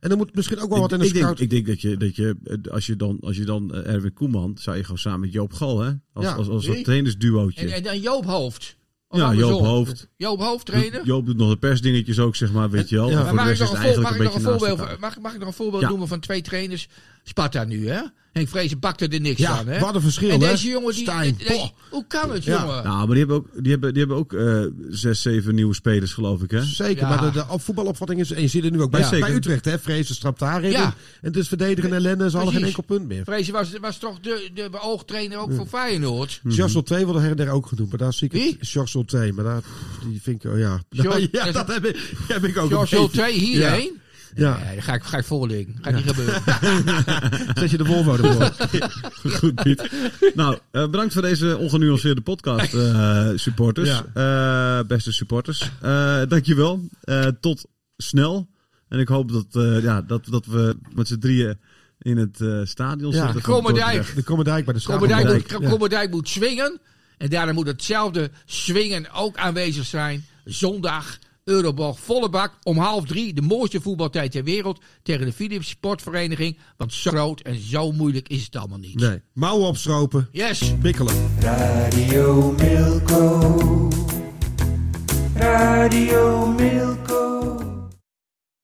En er moet misschien ook wel wat in de ik, denk, ik denk dat je, dat je eh, als je dan, als je dan eh, Erwin Koeman, zou je gewoon samen met Joop Gal, hè? Als, Ja. als, als, een trainersduootje. En, en dan Joop Hoofd. Of Ja? Joop Hoofd. Joop Hoofd trainen? Joop doet nog de persdingetjes ook, zeg maar, weet je wel. Ja. Maar mag, ik is nog een, mag, ik nog een voorbeeld, mag, mag ik nog een voorbeeld Ja. noemen van twee trainers? Sparta nu, hè? Henk Vrezen bakte er niks Ja, van, hè? wat een verschil, En hè? deze jongen, die, Stijn, hoe kan het, Ja. jongen? Nou, maar die hebben ook, die hebben, die hebben ook eh, zes, zeven nieuwe spelers, geloof ik, hè? Zeker, Ja. maar de, de op- voetbalopvatting is... En je ziet het nu ook bij, Ja. bij. Utrecht, hè. Vrezen strapt daarin. Ja. En het is verdedigen ellende en ze hadden geen Precies. enkel punt meer. Vrezen was, was toch de, de beoogtrainer ook voor Feyenoord? Mm George Solté wordt er her en der ook genoemd, maar daar zie ik Wie? het. George Solté, maar daar, die vind ik, oh ja. George- ja, dat heb ik, heb ik ook George een beetje. Solté hierheen? Ja, Nee, ga ik, ga ik voorliggen. Gaat niet gebeuren. zet je de Volvo ervoor. Goed, Piet. Nou, eh, bedankt voor deze ongenuanceerde podcast, eh, supporters. Eh, beste supporters. Eh dankjewel. Eh tot snel. En ik hoop dat, eh, ja, dat, dat we met z'n drieën in het eh, stadion Ja, zitten. De Komendijk bij de Komendijk moet, Schapenwijk. Ja. Komendijk moet swingen. En daarna moet hetzelfde swingen ook aanwezig zijn. Zondag, Euroborg, volle bak. Om half drie, de mooiste voetbaltijd ter wereld. Tegen de Philips Sportvereniging. Want zo groot en zo moeilijk is het allemaal niet. Nee, mouwen opstropen, Yes. bikkelen. Radio Milko. Radio Milko.